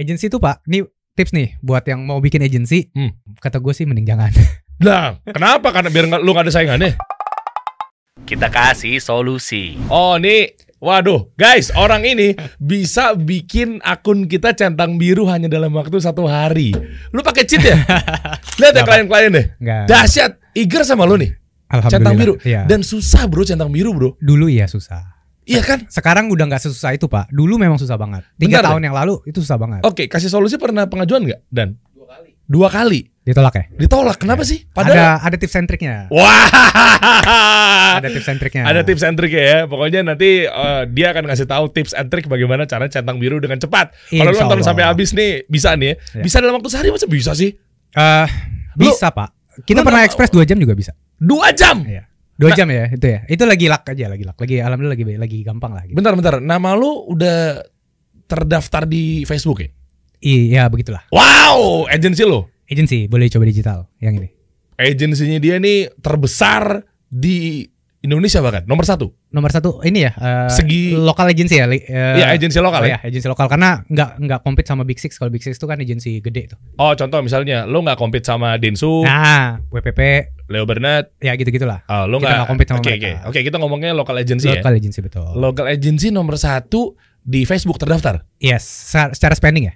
Agency itu Pak, ini tips nih buat yang mau bikin agency. Hmm. Kata gue sih mending jangan. Lah, kenapa? Karena biar nggak- lu gak ada saingannya. Kita kasih solusi. Oh, nih. Waduh, guys, orang ini bisa bikin akun kita centang biru hanya dalam waktu satu hari. Lu pakai cheat ya? Lihat ya klien-klien deh. Enggak. Dahsyat, eager sama lu nih. Alhamdulillah. Centang biru. Iya. Dan susah bro centang biru bro. dulu iya susah. Iya kan? Sekarang udah nggak sesusah itu Pak. Dulu memang susah banget. Tiga Bentar tahun yang lalu itu susah banget. Oke, kasih solusi pernah pengajuan nggak? Dan dua kali. Dua kali. Ditolak ya? Ditolak. Kenapa sih? Padahal Ada ada tips and triknya. Wah. Ada tips and triknya. Ada tips and ya. Pokoknya nanti eh, dia akan ngasih tahu tips and trick bagaimana cara centang biru dengan cepat. Kalau lu nonton sampai habis nih bisa nih ya. Ya. Bisa dalam waktu sehari masa bisa sih? Eh, Lu- bisa Pak. Kita lu pernah ekspres 2 jam juga bisa. Dua jam. Iya. Dua Nah- jam ya itu ya. Itu lagi luck aja lagi luck. Lagi alhamdulillah lagi lagi gampang lah. Gitu. Bentar bentar. Nama lu udah terdaftar di Facebook ya? Iya begitulah. Wow, agensi lo. Agency boleh coba digital yang ini. Agensinya dia nih terbesar di Indonesia bahkan nomor satu. Nomor satu ini ya eh, Segi- lokal agency ya. eh, Iya, agensi lokal oh ya. ya, agensi lokal karena nggak nggak compete sama Big Six. Kalau Big Six itu kan agensi gede tuh. Oh contoh misalnya lo nggak compete sama Densu, Nah, WPP Leo Bernard, ya gitu-gitulah. oh, lo Kita nggak compete sama Oke oke mereka. oke kita ngomongnya local agency ya. Lokal agency betul. Local agency nomor satu di Facebook terdaftar. yes, secara spending ya.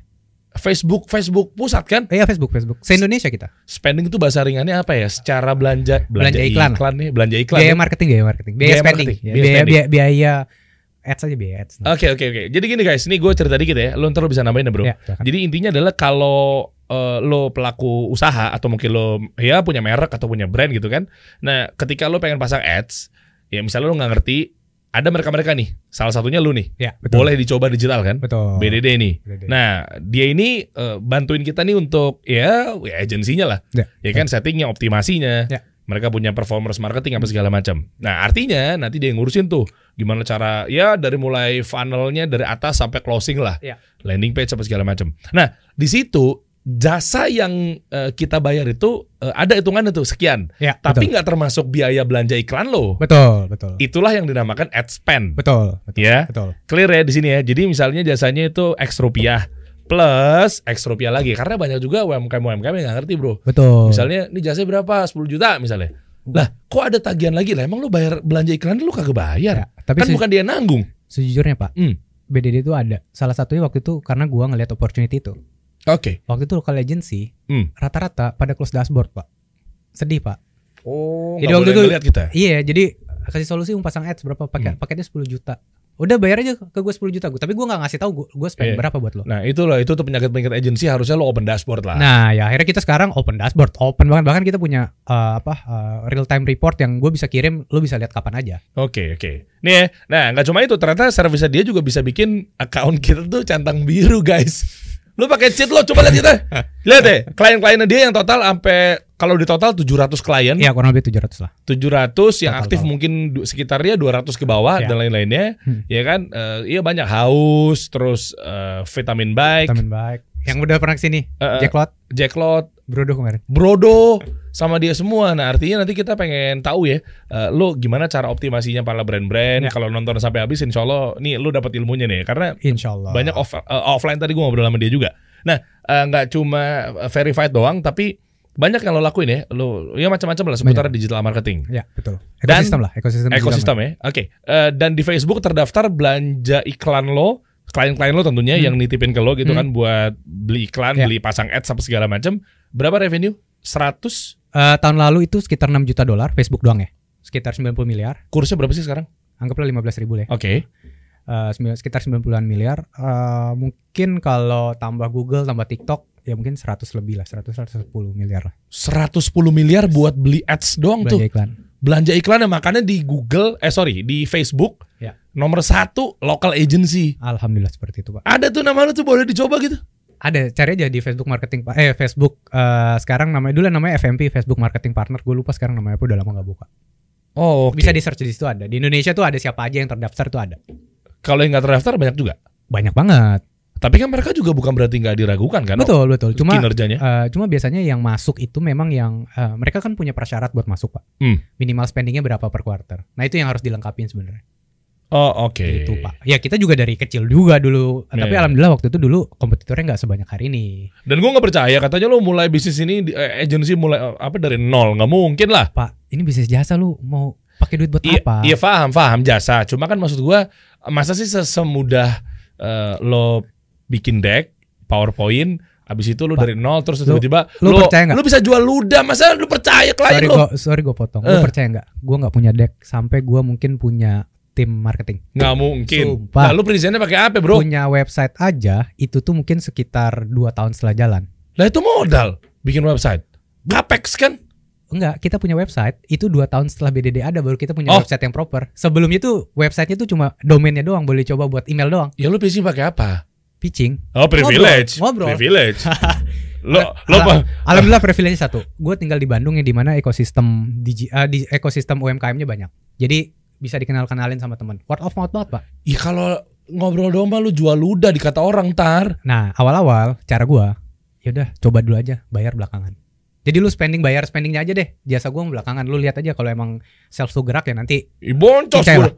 Facebook Facebook pusat kan? Iya Facebook Facebook. Se Indonesia kita. Spending itu bahasa ringannya apa ya? Secara belanja Belanja iklan. nih, belanja iklan. Biaya ya? marketing, biaya marketing, biaya, Biaya spending, marketing, Ya, biaya biaya, spending. biaya, biaya ads aja biaya ads. Oke oke oke. Jadi gini guys, ini gue cerita dikit ya. Lo ntar lo bisa nambahin ya bro. Ya, silakan. Jadi intinya adalah kalau eh, lo pelaku usaha atau mungkin lo ya punya merek atau punya brand gitu kan. Nah ketika lo pengen pasang ads, ya misalnya lo nggak ngerti, ada mereka-mereka nih. Salah satunya lo nih. Ya, betul. Boleh dicoba digital kan? Betul. BDD nih. BDD. Nah dia ini eh, bantuin kita nih untuk ya, ya agensinya lah. Ya, Ya kan settingnya, optimasinya. Ya. Mereka punya performance marketing apa segala macam. Nah artinya nanti dia yang ngurusin tuh gimana cara ya dari mulai funnelnya dari atas sampai closing lah, Ya. landing page apa segala macam. Nah di situ jasa yang eh, kita bayar itu eh, ada hitungannya tuh sekian, Ya, tapi nggak termasuk biaya belanja iklan lo. betul, betul. Itulah yang dinamakan ad spend. Betul, betul. Ya. Betul. Clear ya di sini ya. Jadi misalnya jasanya itu X rupiah plus X rupiah lagi karena banyak juga UMKM UMKM yang nggak ngerti bro. Betul. Misalnya ini jasanya berapa? 10 juta misalnya. Lah, kok ada tagihan lagi lah? Emang lu bayar belanja iklan lu kagak bayar? Ya, tapi kan bukan dia nanggung. sejujurnya Pak, Hmm. BDD itu ada. Salah satunya waktu itu karena gua ngelihat opportunity itu. Oke. Waktu itu local agency Hmm. rata-rata pada close dashboard, Pak. Sedih, Pak. Oh, Jadi waktu itu- ngeliat kita. Iya, jadi kasih solusi mau pasang ads berapa paket Hmm. paketnya 10 juta. Udah bayar aja ke gue 10 juta gue, tapi gue nggak ngasih tahu gue gue spend Iya. berapa buat lo. Nah, itu loh, itu tuh penyakit-penyakit agensi harusnya lo open dashboard lah. Nah, ya akhirnya kita sekarang open dashboard, open banget. Bahkan kita punya eh, apa real time report yang gue bisa kirim, lo bisa lihat kapan aja. Oke, oke. Nih ya. Nah, nggak cuma itu, ternyata servisnya dia juga bisa bikin account kita tuh centang biru, guys. Lu pakai cheat lo, coba lihat kita. Lihat deh, klien-kliennya dia yang total sampai kalau di total 700 klien. Iya, kurang lebih 700 lah. 700 yang Total, aktif total. mungkin sekitarnya 200 ke bawah Ya. dan lain-lainnya Hmm. ya kan Eh, iya banyak haus terus eh, vitamin baik Vitamin baik. Yang udah pernah ke sini, Eh, eh. Jacklot, jacklot Brodo kemarin. brodo sama dia semua nah artinya nanti kita pengen tahu ya eh, lo gimana cara optimasinya para brand-brand Ya. kalau nonton sampai habis insya Allah nih lo dapat ilmunya nih karena Insya Allah. banyak off- eh, offline tadi gue ngobrol sama dia juga nah eh, nggak cuma eh, verified doang tapi banyak yang lo lakuin ya lo ya macam-macam lah seputar digital marketing Ya, betul. Dan- Ekosistem lah, ekosistem. ekosistem ya. Oke. Eh, dan di Facebook terdaftar belanja iklan lo, klien-klien lo tentunya yang nitipin ke lo gitu Hmm. kan buat beli iklan, Ya. beli pasang ads apa segala macam. Berapa revenue? 100. Eh, tahun lalu itu sekitar 6 juta dolar Facebook doang ya. Sekitar 90 miliar. Kursnya berapa sih sekarang? Anggaplah 15 ribu lah ya. Oke. Eh, sembilan- sekitar 90-an miliar. Eh, mungkin kalau tambah Google, tambah TikTok, ya mungkin 100 lebih lah, 100 110 miliar lah. 110 miliar buat beli ads doang tuh. Belanja iklan. Belanja iklan yang makanya di Google, eh sorry, di Facebook. Ya. Nomor satu local agency. Alhamdulillah seperti itu, Pak. Ada tuh nama lo tuh boleh dicoba gitu. Ada, cari aja di Facebook Marketing Pak. Eh, Facebook eh, sekarang namanya dulu namanya FMP, Facebook Marketing Partner. Gue lupa sekarang namanya apa udah lama nggak buka. Oh, oke. Bisa di search di situ ada. Di Indonesia tuh ada siapa aja yang terdaftar tuh ada. Kalau yang nggak terdaftar banyak juga. Banyak banget. Tapi kan mereka juga bukan berarti nggak diragukan kan? betul, betul. Cuma kinerjanya. eh, cuma biasanya yang masuk itu memang yang eh, mereka kan punya prasyarat buat masuk, Pak. Hmm. Minimal spendingnya berapa per quarter. Nah, itu yang harus dilengkapin sebenarnya. Oh, oke. gitu pak. Ya kita juga dari kecil juga dulu, tapi Iya. alhamdulillah waktu itu dulu kompetitornya nggak sebanyak hari ini. Dan gue nggak percaya katanya lo mulai bisnis ini eh, agency mulai eh, apa dari nol nggak mungkin lah. Pak, ini bisnis jasa lu mau pakai duit buat Iya, apa? iya paham paham jasa. Cuma kan maksud gua masa sih se- semudah eh, lo bikin deck PowerPoint Abis itu lu Pak, dari nol terus lu- tiba-tiba lu percaya nggak? Lu bisa jual ludah, masa lu percaya klien sorry lu? gua sorry gua potong. Lu Eh. percaya nggak? Gua nggak punya deck sampai gua mungkin punya tim marketing. Nggak mungkin. Sumpah. Nah, lu presentnya pakai apa, Bro? Punya website aja itu tuh mungkin sekitar 2 tahun setelah jalan. Lah itu modal bikin website. Capex kan? Enggak, kita punya website itu dua tahun setelah BDD ada baru kita punya Oh. website yang proper. Sebelumnya tuh websitenya tuh cuma domainnya doang, boleh coba buat email doang. Ya lu pitching pakai apa? Pitching. Oh, privilege. Ngobrol, ngobrol. Privilege. lo lo apa? Alhamdulillah privilege satu. Gue tinggal di Bandung yang di mana ekosistem digi, ah, di ekosistem UMKM-nya banyak. Jadi bisa dikenal-kenalin sama teman. Word of mouth banget, Pak. Ya kalau ngobrol doang mah lu jual ludah di kata orang tar. Nah, awal-awal cara gua ya udah coba dulu aja, bayar belakangan. Jadi lu spending bayar spendingnya aja deh. Jasa gua belakangan. Lu lihat aja kalau emang sales tuh gerak ya nanti boncos gua.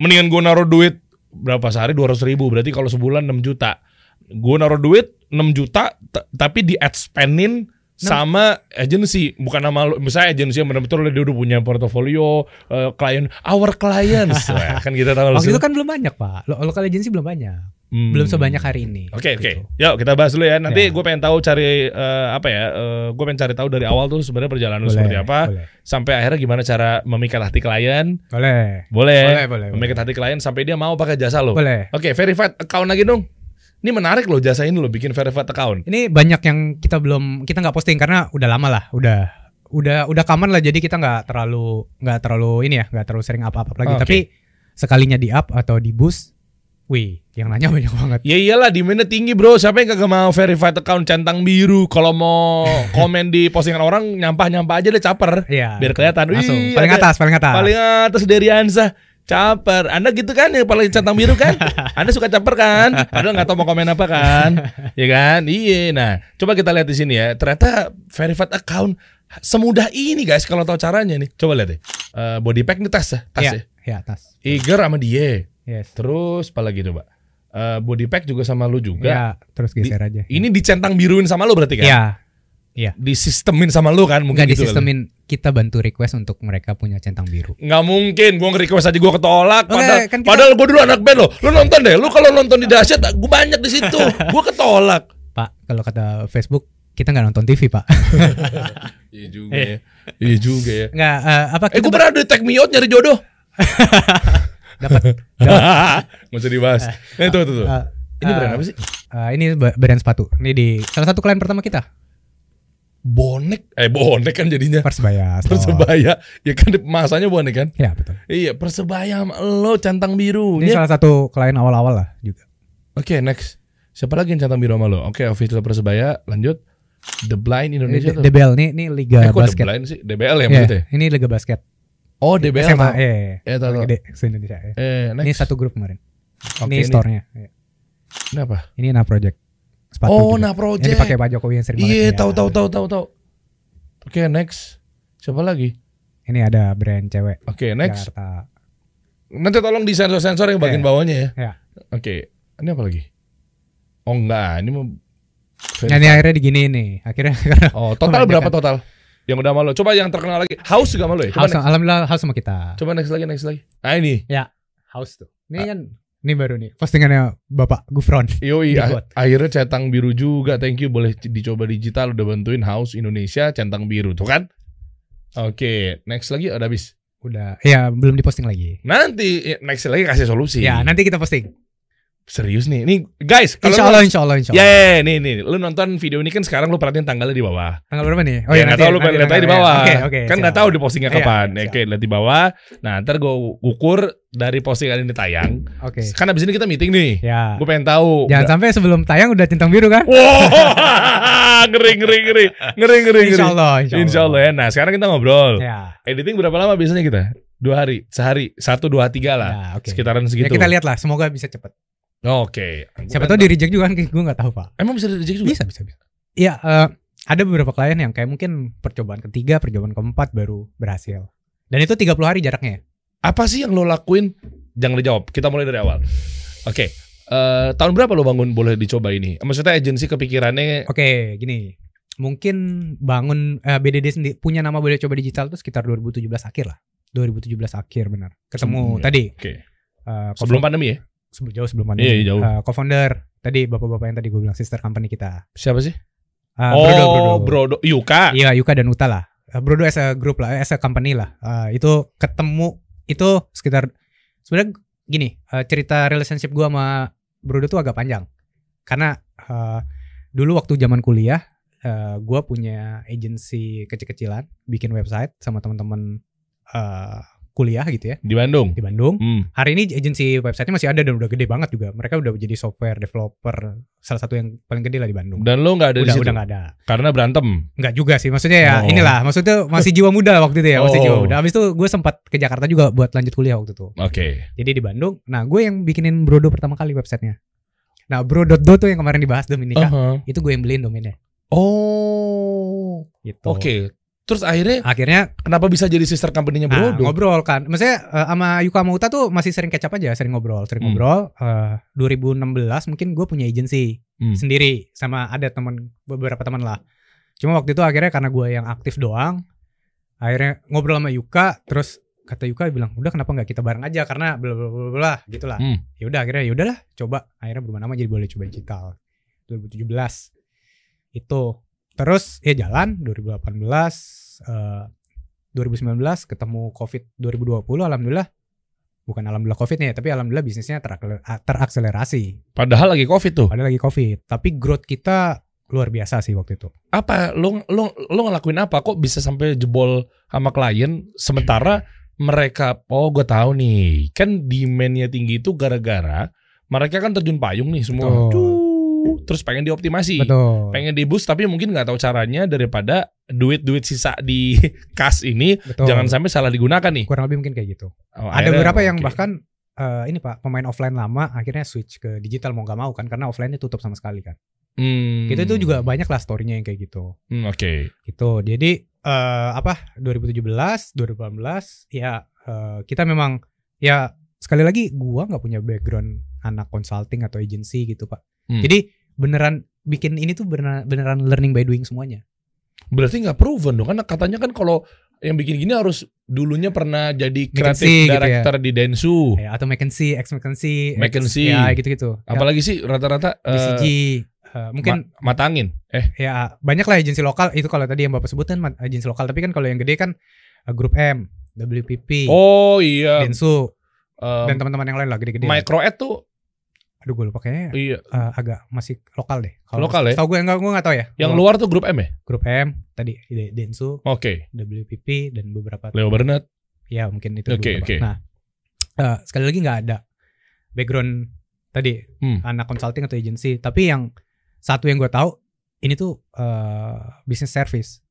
Mendingan gue naruh duit berapa sehari 200 ribu berarti kalau sebulan 6 juta. Gue naruh duit 6 juta tapi di ad spendin sama agency bukan nama lu misalnya agency yang benar-betul dia udah punya portofolio eh, klien our clients Wah, kan kita tahu waktu langsung. itu kan belum banyak, Pak. Lo local agency belum banyak. Hmm. Belum sebanyak hari ini. Oke oke, Gitu. yuk kita bahas dulu ya. Nanti Ya. gue pengen tahu cari eh, apa ya? gue pengen cari tahu dari awal tuh sebenarnya perjalanan lu seperti apa, Boleh. sampai akhirnya gimana cara memikat hati klien. Boleh. Boleh, Boleh, boleh, memikat hati klien sampai dia mau pakai jasa lo. Boleh. Oke, verified account lagi dong. Ini menarik loh jasa ini lo bikin verified account. Ini banyak yang kita belum kita nggak posting karena udah lama lah, udah udah udah common lah jadi kita nggak terlalu nggak terlalu ini ya nggak terlalu sering apa-apa lagi Oke. tapi sekalinya di up atau di boost wih yang nanya banyak banget Ya iyalah demandnya tinggi bro. Siapa yang kagak mau verified account centang biru? Kalau mau komen di postingan orang nyampah-nyampah aja deh caper. Iya. Biar kelihatan. langsung Wih, paling ada- atas paling atas Paling atas dari Ansa. Caper. Anda gitu kan yang paling centang biru kan? Anda suka caper kan? Padahal nggak tahu mau komen apa kan? Ya kan? Iya. Nah, coba kita lihat di sini ya. Ternyata verified account semudah ini guys kalau tahu caranya nih. Coba lihat deh. Eh, body pack nih tas ya, tas Iya, ya. iya tas Iger sama dia. yes Terus apa lagi coba? Eh, body pack juga sama lu juga. ya terus geser aja Ini dicentang biruin sama lu berarti kan? ya Disistemin sama lu kan mungkin nggak gitu kali. Kita bantu request untuk mereka punya centang biru Nggak mungkin, gue nge-request aja gue ketolak. Padahal, kan kita- padahal gue dulu anak band loh. Lu nonton deh, lu kalau nonton di dahsyat, gue banyak di situ. gue ketolak. pak kalau kata Facebook kita nggak nonton TV pak Iya juga ya. Iya juga ya. nggak eh, apa Eh gue pernah di tag me out nyari jodoh. dapat Nggak usah dibahas. Nah, itu, itu. Eh, Ini brand eh, apa sih? eh, ini brand sepatu ini di salah satu klien pertama kita Bonek. Eh bonek kan jadinya. Persebaya stop. Persebaya. Ya kan masanya bonek kan. ya betul Iya, Persebaya lo centang biru. ini Ya. salah satu klien awal-awal lah juga Oke, next. Siapa lagi yang centang biru sama lo? Oke, official Persebaya. Lanjut. The Blind ini Indonesia D- tuh. DBL nih ini liga eh, kok The basket Blind sih? DBL ya Iya, maksudnya? ini liga basket Oh, DBL. SMA tau. eh Eh, tahu, tahu. gede se Indonesia ya. Eh, next. ini satu grup kemarin Oke, ini store-nya Iya. Ini apa? ini nah project sepatu Oh, juga. nah yang project. dipakai Pak Jokowi yang sering banget Iya, ya. tahu tahu tahu tahu tahu. Oke, next. Siapa lagi? ini ada brand cewek Oke, next. Jakarta Nanti tolong di sensor-sensor yang bagian Iya. bawahnya ya. ya Oke. Ini apa lagi? Oh, enggak. Ini mau nah, ini akhirnya digini nih akhirnya Oh, total berapa total? Yang udah malu. Coba yang terkenal lagi. House juga malu ya? Coba house next. alhamdulillah house sama kita Coba next lagi, next lagi. Ah, ini. house tuh ini kan ini baru nih postingannya Bapak Gufron Yoi, a- Dibuat. akhirnya centang biru juga. Thank you, boleh dicoba digital. Udah bantuin House Indonesia centang biru, tuh kan? Oke, next lagi ada habis. udah ya belum diposting lagi Nanti eh, next lagi kasih solusi. ya nanti kita posting Serius nih, nih guys. Insya Allah Insya Allah Insya Ya, Allah ya, ya, nih nih, lu nonton video ini kan sekarang lu perhatiin tanggalnya di bawah. tanggal berapa nih ya nggak tahu lu lihat aja di bawah. oke oke kan nggak tahu di postingnya Iya, kapan. Oke, lihat di bawah. Nah, ntar gue ukur dari postingan ini tayang. oke Kan abis ini kita meeting nih. ya Gue pengen tahu. jangan sampai sebelum tayang udah centang biru kan Wah, ngeri ngeri ngeri ngeri ngeri ngeri. Insya Allah Insya Allah, Insya Allah ya. Nah sekarang kita ngobrol. ya Editing berapa lama biasanya kita? Dua hari, sehari, satu, dua, tiga lah. Ya. Sekitaran Ya, segitu. kita lihat lah, semoga bisa cepet. Oke. Siapa tahu di reject juga kan, gue nggak tahu pak. Emang bisa di reject juga? Bisa, bisa, bisa. Iya, eh, ada beberapa klien yang kayak mungkin percobaan ketiga, percobaan keempat baru berhasil. Dan itu 30 hari jaraknya. Apa sih yang lo lakuin Jangan dijawab. Kita mulai dari awal. Oke. eh, tahun berapa lo bangun boleh dicoba ini? Maksudnya agensi kepikirannya Oke, gini. Mungkin bangun eh, BDD sendiri punya nama boleh coba digital tuh sekitar 2017 akhir lah. 2017 akhir benar. Ketemu Sebelum- tadi Oke. eh, Sebelum co- pandemi ya? Sebelum jauh sebelum pandemi. Iya, iya, jauh. Eh, co-founder tadi bapak-bapak yang tadi gue bilang sister company kita. Siapa sih? Eh, oh, Brodo, Brodo. Brodo. Yuka. Iya, Yuka dan Uta lah. Eh, Brodo as a group lah, as a company lah. Eh, itu ketemu itu sekitar sebenarnya gini, eh, cerita relationship gua sama Brodo tuh agak panjang. Karena eh, dulu waktu zaman kuliah eh, gua punya agensi kecil-kecilan, bikin website sama teman-teman eh, kuliah gitu ya Di Bandung. di Bandung. Hmm. Hari ini agensi websitenya masih ada dan udah gede banget juga. Mereka udah jadi software developer salah satu yang paling gede lah di Bandung. Dan lo nggak ada di udah situ udah nggak ada. karena berantem. Enggak juga sih, maksudnya ya Oh. inilah, maksudnya masih jiwa muda waktu itu ya, masih Oh. jiwa muda. Habis itu gue sempat ke Jakarta juga buat lanjut kuliah waktu itu. Oke. Jadi di Bandung, nah gue yang bikinin Brodo pertama kali websitenya. Nah Bro.do tuh yang kemarin dibahas Dominika, Aha. itu gue yang beliin domainnya. Oh. Gitu. Oke. Terus akhirnya Akhirnya kenapa bisa jadi sister company-nya nah, Brodo? ngobrol kan, maksudnya eh, sama Yuka sama Uta tuh masih sering catch up aja, sering ngobrol, sering Hmm. ngobrol. Eh, 2016 mungkin gue punya agency Hmm. sendiri sama ada teman beberapa teman lah. Cuma waktu itu akhirnya karena gue yang aktif doang, akhirnya ngobrol sama Yuka, terus kata Yuka bilang, udah kenapa nggak kita bareng aja karena bla bla bla bla gitulah. Hmm. Ya udah akhirnya ya udahlah coba akhirnya berubah nama jadi boleh coba digital 2017 itu terus ya jalan 2018 eh, 2019 ketemu covid 2020 alhamdulillah. Bukan alhamdulillah covid nih tapi alhamdulillah bisnisnya terak- terakselerasi. Padahal lagi Covid tuh. ada lagi covid. Tapi growth kita luar biasa sih waktu itu. Apa lo lo lo ngelakuin apa? Kok bisa sampai jebol sama klien sementara mereka oh gue tahu nih. Kan demand-nya tinggi itu gara-gara mereka kan terjun payung nih semua. Betul. Terus pengen dioptimasi. betul Pengen di boost tapi mungkin nggak tahu caranya daripada duit-duit sisa di kas ini betul jangan sampai salah digunakan nih. kurang lebih mungkin kayak gitu Oh, ada beberapa yang oke. bahkan eh, ini pak pemain offline lama akhirnya switch ke digital mau nggak mau kan karena offline-nya tutup sama sekali kan Hmm. Gitu itu juga banyak lah story-nya yang kayak gitu. Hmm, Oke. Gitu. Jadi eh apa 2017, 2018 ya eh, kita memang ya sekali lagi gua nggak punya background anak consulting atau agency gitu, Pak. Hmm. Jadi beneran bikin ini tuh beneran, beneran learning by doing semuanya. Berarti nggak proven dong kan katanya kan kalau yang bikin gini harus dulunya pernah jadi kreatif McKinsey gitu ya. director di Densu. Ya, atau McKinsey, ex McKinsey, McKinsey. ya gitu-gitu. Apalagi sih rata-rata BCG eh, eh, mungkin ma- mata angin. Eh, ya banyak lah agensi lokal itu kalau tadi yang Bapak sebutkan agensi lokal tapi kan kalau yang gede kan eh, grup M, WPP, oh iya. Densu eh, dan teman-teman yang lain lah gede-gede. Microed tuh Aduh gue lupa kayaknya iya. eh, agak masih lokal deh. Kalau Lokal ya? Tahu gue enggak gue enggak tahu ya. Yang luar tuh grup M ya? grup M tadi De- Densu, Oke. WPP dan beberapa Leo Bernard. ya mungkin itu Oke, beberapa. oke. Nah, eh, sekali lagi nggak ada background tadi Hmm. anak consulting atau agency, tapi yang satu yang gue tahu ini tuh eh, business service.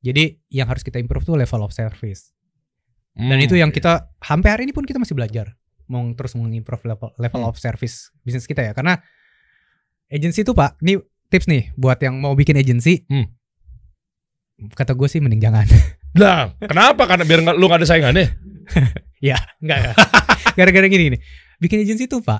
Jadi yang harus kita improve tuh level of service. Dan Hmm, itu yang kita sampai hari ini pun kita masih belajar mau terus mengimprove level level Hmm. of service bisnis kita ya karena agency itu pak ini tips nih buat yang mau bikin agency Hmm. kata gue sih mending jangan Lah, kenapa? Karena biar nggak lu nggak ada saingannya. ya enggak enggak. gara-gara gini gini bikin agency itu pak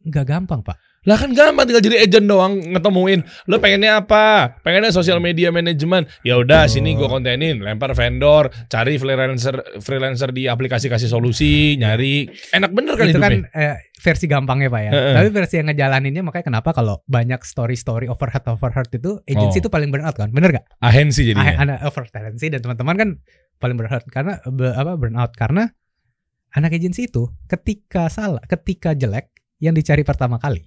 nggak gampang pak Lah kan gampang tinggal jadi agent doang ngetemuin. Lu pengennya apa? Pengennya sosial media management. Ya udah Oh. sini gua kontenin, lempar vendor, cari freelancer freelancer di aplikasi kasih solusi, nyari. Enak bener kan itu kan eh, versi gampangnya pak ya tapi versi yang ngejalaninnya makanya kenapa kalau banyak story story overhead overhead itu agency Oh. itu paling burnout kan bener gak Ahensi jadinya. Ah, anak over talency dan teman-teman kan paling burnout karena be- apa burnout karena anak agensi itu ketika salah ketika jelek yang dicari pertama kali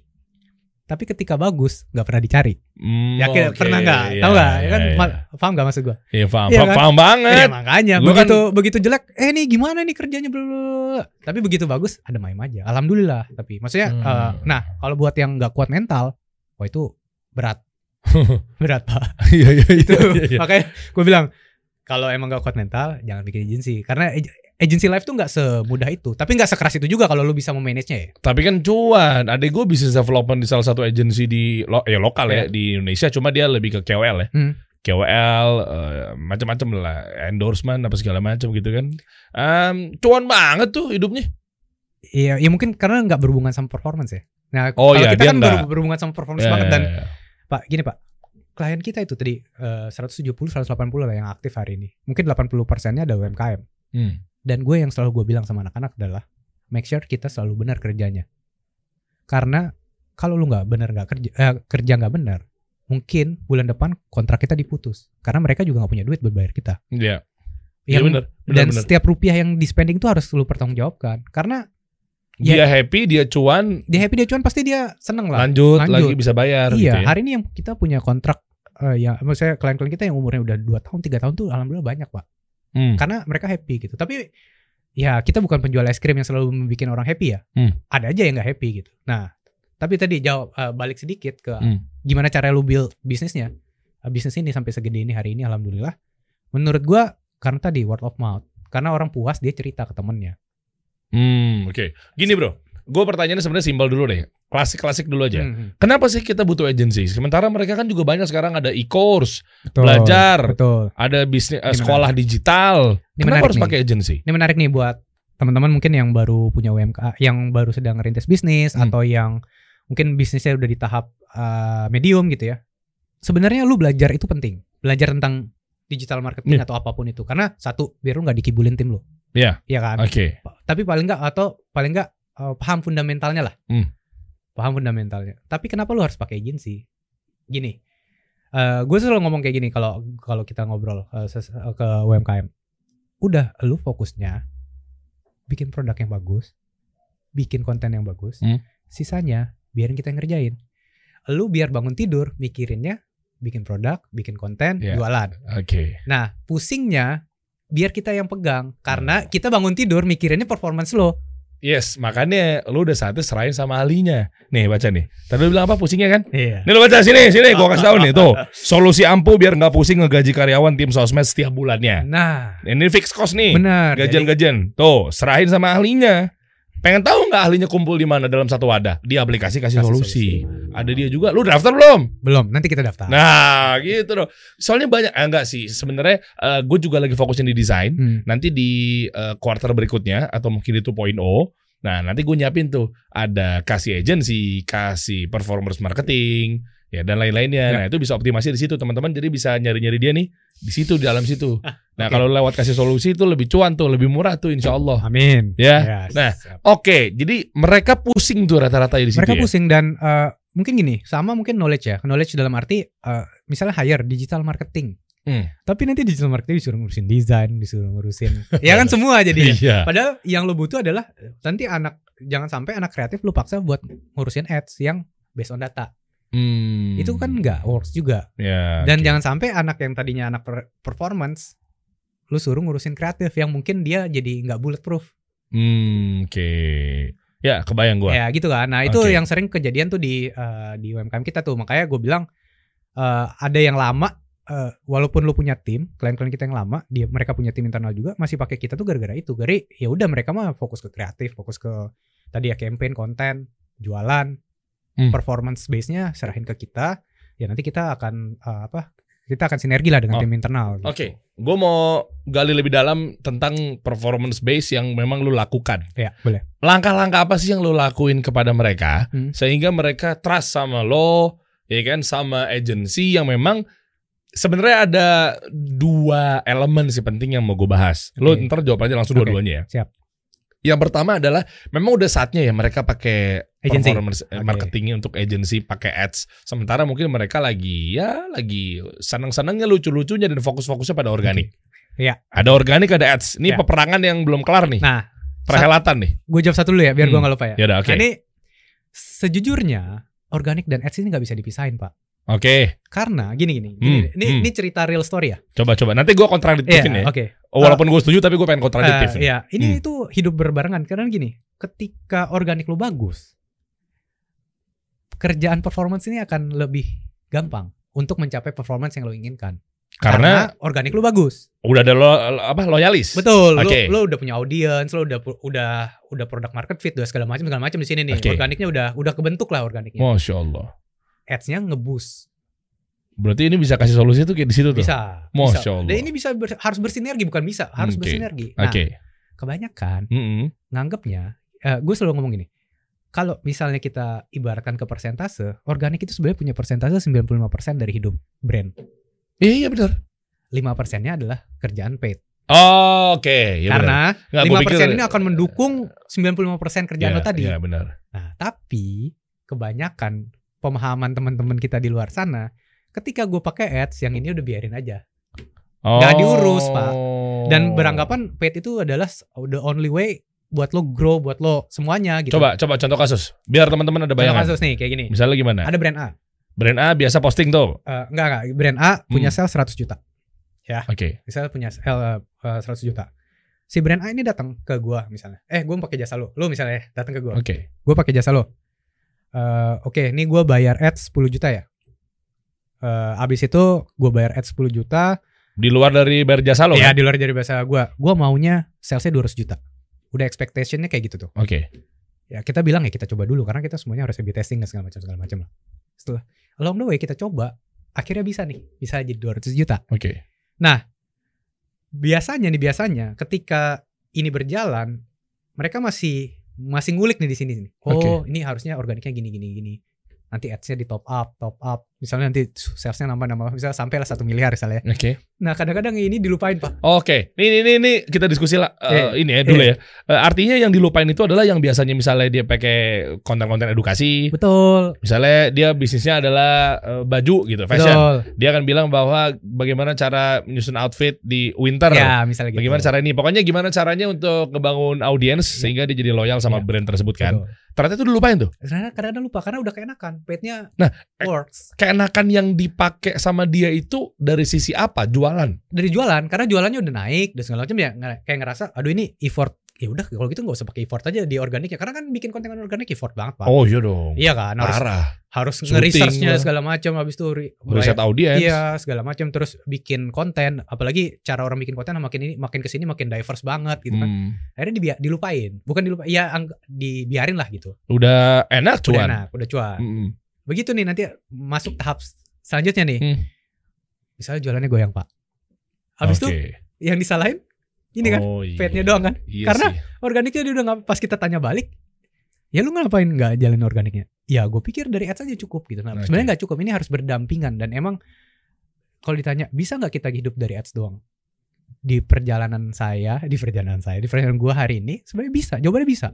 tapi ketika bagus nggak pernah dicari. Hmm, yakin oke, pernah nggak? Iya, tahu nggak? iya, kan iya. ma- paham nggak maksud gua? Iya paham, Iya paham, kan? paham banget. Iya, makanya. Gua begitu begitu jelek eh nih gimana nih kerjanya? Belum tapi begitu bagus ada main aja. Alhamdulillah. Tapi maksudnya Hmm. eh, nah kalau buat yang nggak kuat mental wah itu berat. Berat pak. Iya iya itu iya, iya. makanya gue bilang kalau emang gak kuat mental jangan bikin agensi karena ag- agency life tuh nggak semudah itu tapi nggak sekeras itu juga kalau lu bisa memanage nya ya Tapi kan cuan. Adek gue bisnis development di salah satu agensi di lo, ya lokal ya Iya. di Indonesia. Cuma dia lebih ke KOL ya. Hmm. KOL eh, macam-macam lah, endorsement apa segala macam gitu kan. Em, cuan banget tuh hidupnya. Iya, ya mungkin karena nggak berhubungan sama performance ya. Nah, Oh, kalau iya, kita kan nggak. ber- berhubungan sama performance Ya, banget ya, dan ya. Pak, gini Pak. Klien kita itu tadi eh, 170 180 lah yang aktif hari ini. Mungkin 80 persennya ada UMKM. Hmm. Dan gue yang selalu gue bilang sama anak-anak adalah make sure kita selalu benar kerjanya. Karena kalau lu nggak benar nggak kerja eh, kerja nggak benar, mungkin bulan depan kontrak kita diputus. Karena mereka juga nggak punya duit buat bayar kita. Iya. Iya Yang- benar. Benar dan benar. setiap rupiah yang di spending itu harus lu pertanggungjawabkan. Karena Dia happy, dia cuan, dia happy dia cuan pasti dia seneng lah. lanjut, lanjut. lagi bisa bayar gitu iya, ya. hari ini yang kita punya kontrak eh, ya maksudnya klien-klien kita yang umurnya udah 2 tahun, 3 tahun tuh alhamdulillah banyak, Pak. Hmm. Karena mereka happy gitu. Tapi ya kita bukan penjual es krim yang selalu membuat orang happy ya. Hmm. Ada aja yang nggak happy gitu. Nah, tapi tadi jawab eh, balik sedikit ke Hmm. gimana cara lu build bisnisnya. Eh, bisnis ini sampai segede ini hari ini alhamdulillah. Menurut gua karena tadi word of mouth. Karena orang puas dia cerita ke temennya. Hmm, oke. Gini bro, gue pertanyaannya sebenarnya simpel dulu deh. Klasik-klasik dulu aja. Hmm, Kenapa sih kita butuh agency? Sementara mereka kan juga banyak sekarang ada e-course, belajar, Betul. ada bisnis Ini sekolah digital. Ini Kenapa menarik harus nih. pakai agency? Ini menarik nih buat teman-teman mungkin yang baru punya UMK, yang baru sedang ngerintis bisnis Hmm. atau yang mungkin bisnisnya udah di tahap uh, medium gitu ya. Sebenarnya lu belajar itu penting. Belajar tentang digital marketing Iya. atau apa pun itu. Karena satu, biar lu nggak dikibulin tim lu. Iya. Iya kan? Oke. Pa- Tapi paling nggak atau paling nggak uh, paham fundamentalnya lah. Hmm. Paham fundamentalnya. Tapi kenapa lu harus pakai agency? Gini. eh gue selalu ngomong kayak gini kalau kalau kita ngobrol eh, ke UMKM. Udah lu fokusnya bikin produk yang bagus, bikin konten yang bagus. Hmm. Sisanya biarin kita yang ngerjain. Lu biar bangun tidur mikirinnya bikin produk, bikin konten, Iya. jualan. Oke. Nah, pusingnya biar kita yang pegang Hmm. karena kita bangun tidur mikirinnya performance lo. Yes, makanya lu udah saatnya serahin sama ahlinya. Nih baca nih. Tadi lu bilang apa pusingnya kan? Iya. Nih lu baca sini, sini gua kasih tahu nih tuh. Solusi ampuh biar nggak pusing ngegaji karyawan tim sosmed setiap bulannya. Nah, Ini fix cost nih. benar. Gajian-gajian. Tuh, serahin sama ahlinya. Pengen tahu nggak ahlinya kumpul di mana dalam satu wadah? Di aplikasi kasih, Kasih solusi. Ada dia juga. Lu daftar belum? belum, nanti kita daftar. Nah, gitu dong. Soalnya banyak eh, enggak sih. Sebenarnya gue juga lagi fokusin di desain. Hmm. Nanti di eh, quarter berikutnya atau mungkin di 2.0. Nah, nanti gue nyiapin tuh ada kasih agency, kasih performance marketing, ya dan lain-lainnya. Ya. Nah, itu bisa optimasi di situ teman-teman. Jadi bisa nyari-nyari dia nih di situ di dalam situ. Nah, oke. kalau lewat kasih solusi itu lebih cuan tuh, lebih murah tuh insya Allah. Amin. Ya. Yes. Nah, Oke, jadi mereka pusing tuh rata-rata di situ mereka ya. pusing dan eh, mungkin gini, sama mungkin knowledge ya. Knowledge dalam arti eh, misalnya hire digital marketing. Hmm. Tapi nanti digital marketing disuruh ngurusin desain, disuruh ngurusin ya kan semua jadi. Iya. Padahal yang lo butuh adalah nanti anak jangan sampai anak kreatif lu paksa buat ngurusin ads yang based on data. Hmm. Itu kan nggak works juga. Ya. Dan oke. jangan sampai anak yang tadinya anak per- performance lu suruh ngurusin kreatif yang mungkin dia jadi nggak bulletproof. Hmm, oke. Ya, kebayang gua. Ya gitu kan. Nah, itu Oke. yang sering kejadian tuh di eh, di UMKM kita tuh. Makanya gue bilang eh, ada yang lama eh, walaupun lu punya tim, klien-klien kita yang lama, dia mereka punya tim internal juga masih pakai kita tuh gara-gara itu. Gara ya udah mereka mah fokus ke kreatif, fokus ke tadi ya campaign, konten, jualan, Hmm. performance base-nya serahin ke kita. Ya nanti kita akan eh, apa? Kita akan sinergi lah dengan Oh, tim internal. gitu. Oke, gue mau gali lebih dalam tentang performance base yang memang lu lakukan. Ya, boleh. Langkah-langkah apa sih yang lu lakuin kepada mereka Hmm. sehingga mereka trust sama lo, ya kan, sama agency yang memang sebenarnya ada dua elemen sih penting yang mau gue bahas. Lo Oke. ntar jawab aja langsung Oke, dua-duanya ya. siap. Yang pertama adalah memang udah saatnya ya mereka pakai Agency. performance eh, Oke. marketingnya untuk agency pakai ads. Sementara mungkin mereka lagi ya lagi senang-senangnya lucu-lucunya dan fokus-fokusnya pada organik. Iya. Ada organik ada ads. Ini Ya. peperangan yang belum kelar nih. Nah, Perhelatan nih. gue jawab satu dulu ya biar Hmm. gue nggak lupa ya. Ya udah oke. Nah, ini sejujurnya organik dan ads ini nggak bisa dipisahin pak. Oke, Karena gini gini, gini Hmm, ini hmm. ini cerita real story ya. coba-coba. Nanti gue kontradiktifin Iya, ya. oke. Walaupun gue setuju tapi gue pengen kontradiktif. Nih. Iya, ini Hmm. itu hidup berbarengan karena gini, ketika organik lu bagus, kerjaan performance ini akan lebih gampang untuk mencapai performance yang lo inginkan. Karena organik lu bagus. udah ada lo, apa loyalis. Betul. Oke. Lo, lo udah punya audience, lo udah udah udah product market fit, udah segala macam segala macam di sini nih. Oke. Organiknya udah udah kebentuk lah organiknya. Masya Allah. Ads-nya ngebus. Berarti ini bisa kasih solusi tuh kayak di situ tuh. Bisa. Masya bisa. Allah. Dan ini bisa ber- harus bersinergi bukan bisa, harus Oke. bersinergi. Nah, Oke. kebanyakan Mm-mm. nganggapnya gue selalu ngomong gini. Kalau misalnya kita ibaratkan ke persentase, organik itu sebenarnya punya persentase 95% dari hidup brand. Iya, iya benar. 5 persennya adalah kerjaan paid. Oh, Oke, ya benar. Karena Nggak, gua 5 pikir- persen ini akan mendukung 95% kerjaan Iya, lo tadi. Iya, benar. Nah, tapi kebanyakan pemahaman teman-teman kita di luar sana, ketika gue pakai ads, yang ini udah biarin aja. Nggak diurus, Pak. Oh. Dan beranggapan paid itu adalah the only way buat lo grow, buat lo semuanya gitu. Coba, coba contoh kasus. Biar teman-teman ada Contoh bayangan. kasus nih kayak gini. Misalnya gimana? Ada brand A. Brand A biasa posting tuh. Eh, enggak enggak, brand A punya Hmm. sales 100 juta. Oke. Misalnya punya sel eh, 100 juta. Si brand A ini datang ke gua misalnya. Eh, gua pakai jasa lo. Lo misalnya datang ke gua. Oke. Gua pakai jasa lo. Eh, oke, ini gua bayar ads 10 juta ya. Eh, abis itu gua bayar ads 10 juta. Di luar dari bayar jasa lo ya kan? di luar dari bahasa gua. Gua maunya salesnya 200 juta. Udah expectationnya kayak gitu tuh. Oke. ya kita bilang ya kita coba dulu karena kita semuanya harus A/B testing dan segala macam segala macam lah. Setelah along the way kita coba, akhirnya bisa nih, bisa jadi 200 juta. Oke. Biasanya nih biasanya ketika ini berjalan, mereka masih masih ngulik nih di sini. Oh, ini harusnya organiknya gini gini gini. Nanti ads-nya di top up, top up. Misalnya nanti salesnya nambah nambah, misalnya sampai lah satu miliar misalnya. Oke. Nah kadang-kadang ini dilupain pak. Oke, ini ini ini kita diskusi lah eh, Iya. ini ya dulu Iya. ya. Eh, artinya yang dilupain itu adalah yang biasanya misalnya dia pakai konten-konten edukasi, Betul. misalnya dia bisnisnya adalah eh, baju gitu, fashion. Betul. Dia akan bilang bahwa bagaimana cara menyusun outfit di winter. Ya misalnya gitu. Bagaimana cara ini? Pokoknya gimana caranya untuk ngebangun audiens sehingga dia jadi loyal sama Iya. brand tersebut kan. Betul. Ternyata itu dilupain tuh. Karena kadang-kadang lupa karena udah keenakan, paid-nya Nah, works. Keenakan yang dipakai sama dia itu dari sisi apa? Jualan. dari jualan karena jualannya udah naik dan segala macam ya kayak ngerasa aduh ini effort ya udah kalau gitu nggak usah pakai effort aja di organiknya karena kan bikin konten organik effort banget pak Oh iya dong. iya kan harus Parah. harus nge-researchnya lah. segala macam habis itu Riset audiens. iya segala macam terus bikin konten apalagi cara orang bikin konten makin ini makin ke sini makin diverse banget gitu kan Hmm. akhirnya dibi- dilupain bukan dilupain ya dibiarin lah gitu Udah enak udah cuan. enak udah cuan Mm-mm. Begitu nih nanti masuk tahap selanjutnya nih Hmm. misalnya jualannya goyang pak habis itu Oke. yang disalahin ini kan Oh, iya. doang kan Iya Karena- sih. organiknya dia udah nggak pas kita tanya balik ya lu ngapain nggak jalin organiknya ya gue pikir dari ads aja cukup gitu nah Oke. sebenarnya nggak cukup ini harus berdampingan dan emang kalau ditanya bisa nggak kita hidup dari ads doang di perjalanan saya di perjalanan saya di perjalanan gue hari ini sebenarnya bisa jawabannya bisa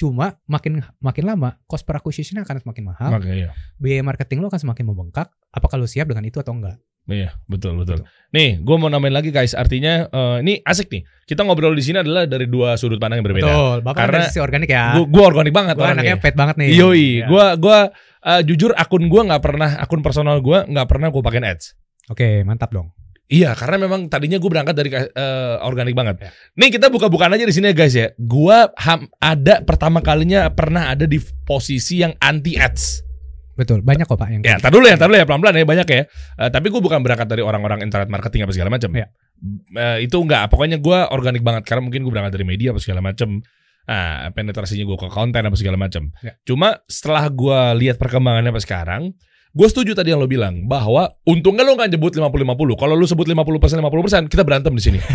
cuma makin makin lama cost per acquisition akan semakin mahal Makanya iya. biaya marketing lo akan semakin membengkak apakah lo siap dengan itu atau enggak Iya, betul betul. Nih, gue mau nambahin lagi guys. Artinya eh, ini asik nih. Kita ngobrol di sini adalah dari dua sudut pandang yang berbeda. betul bapak Karena sisi organik ya Gue gue organik banget gue anaknya pet banget nih Yoi, Ya. gue gua eh, jujur akun gue nggak pernah akun personal gue nggak pernah gue pakai ads. oke mantap dong Iya, karena memang tadinya gue berangkat dari eh, organik banget. Ya. Nih kita buka-bukaan aja di sini ya guys ya. Ham- ada pertama kalinya pernah ada di posisi yang anti ads. betul banyak kok pak yang Ya, tar dulu ya, tar dulu ya, pelan-pelan ya, banyak ya. Eh, tapi gue bukan berangkat dari orang-orang internet marketing apa segala macam. Ya. Eh, itu enggak, pokoknya gue organik banget karena mungkin gue berangkat dari media apa segala macam. Nah, penetrasinya gue ke konten apa segala macam. Ya. Cuma setelah gue lihat perkembangannya apa sekarang, gue setuju tadi yang lo bilang bahwa untungnya lo nggak nyebut 50-50. Kalau lo sebut 50% 50%, kita berantem di sini.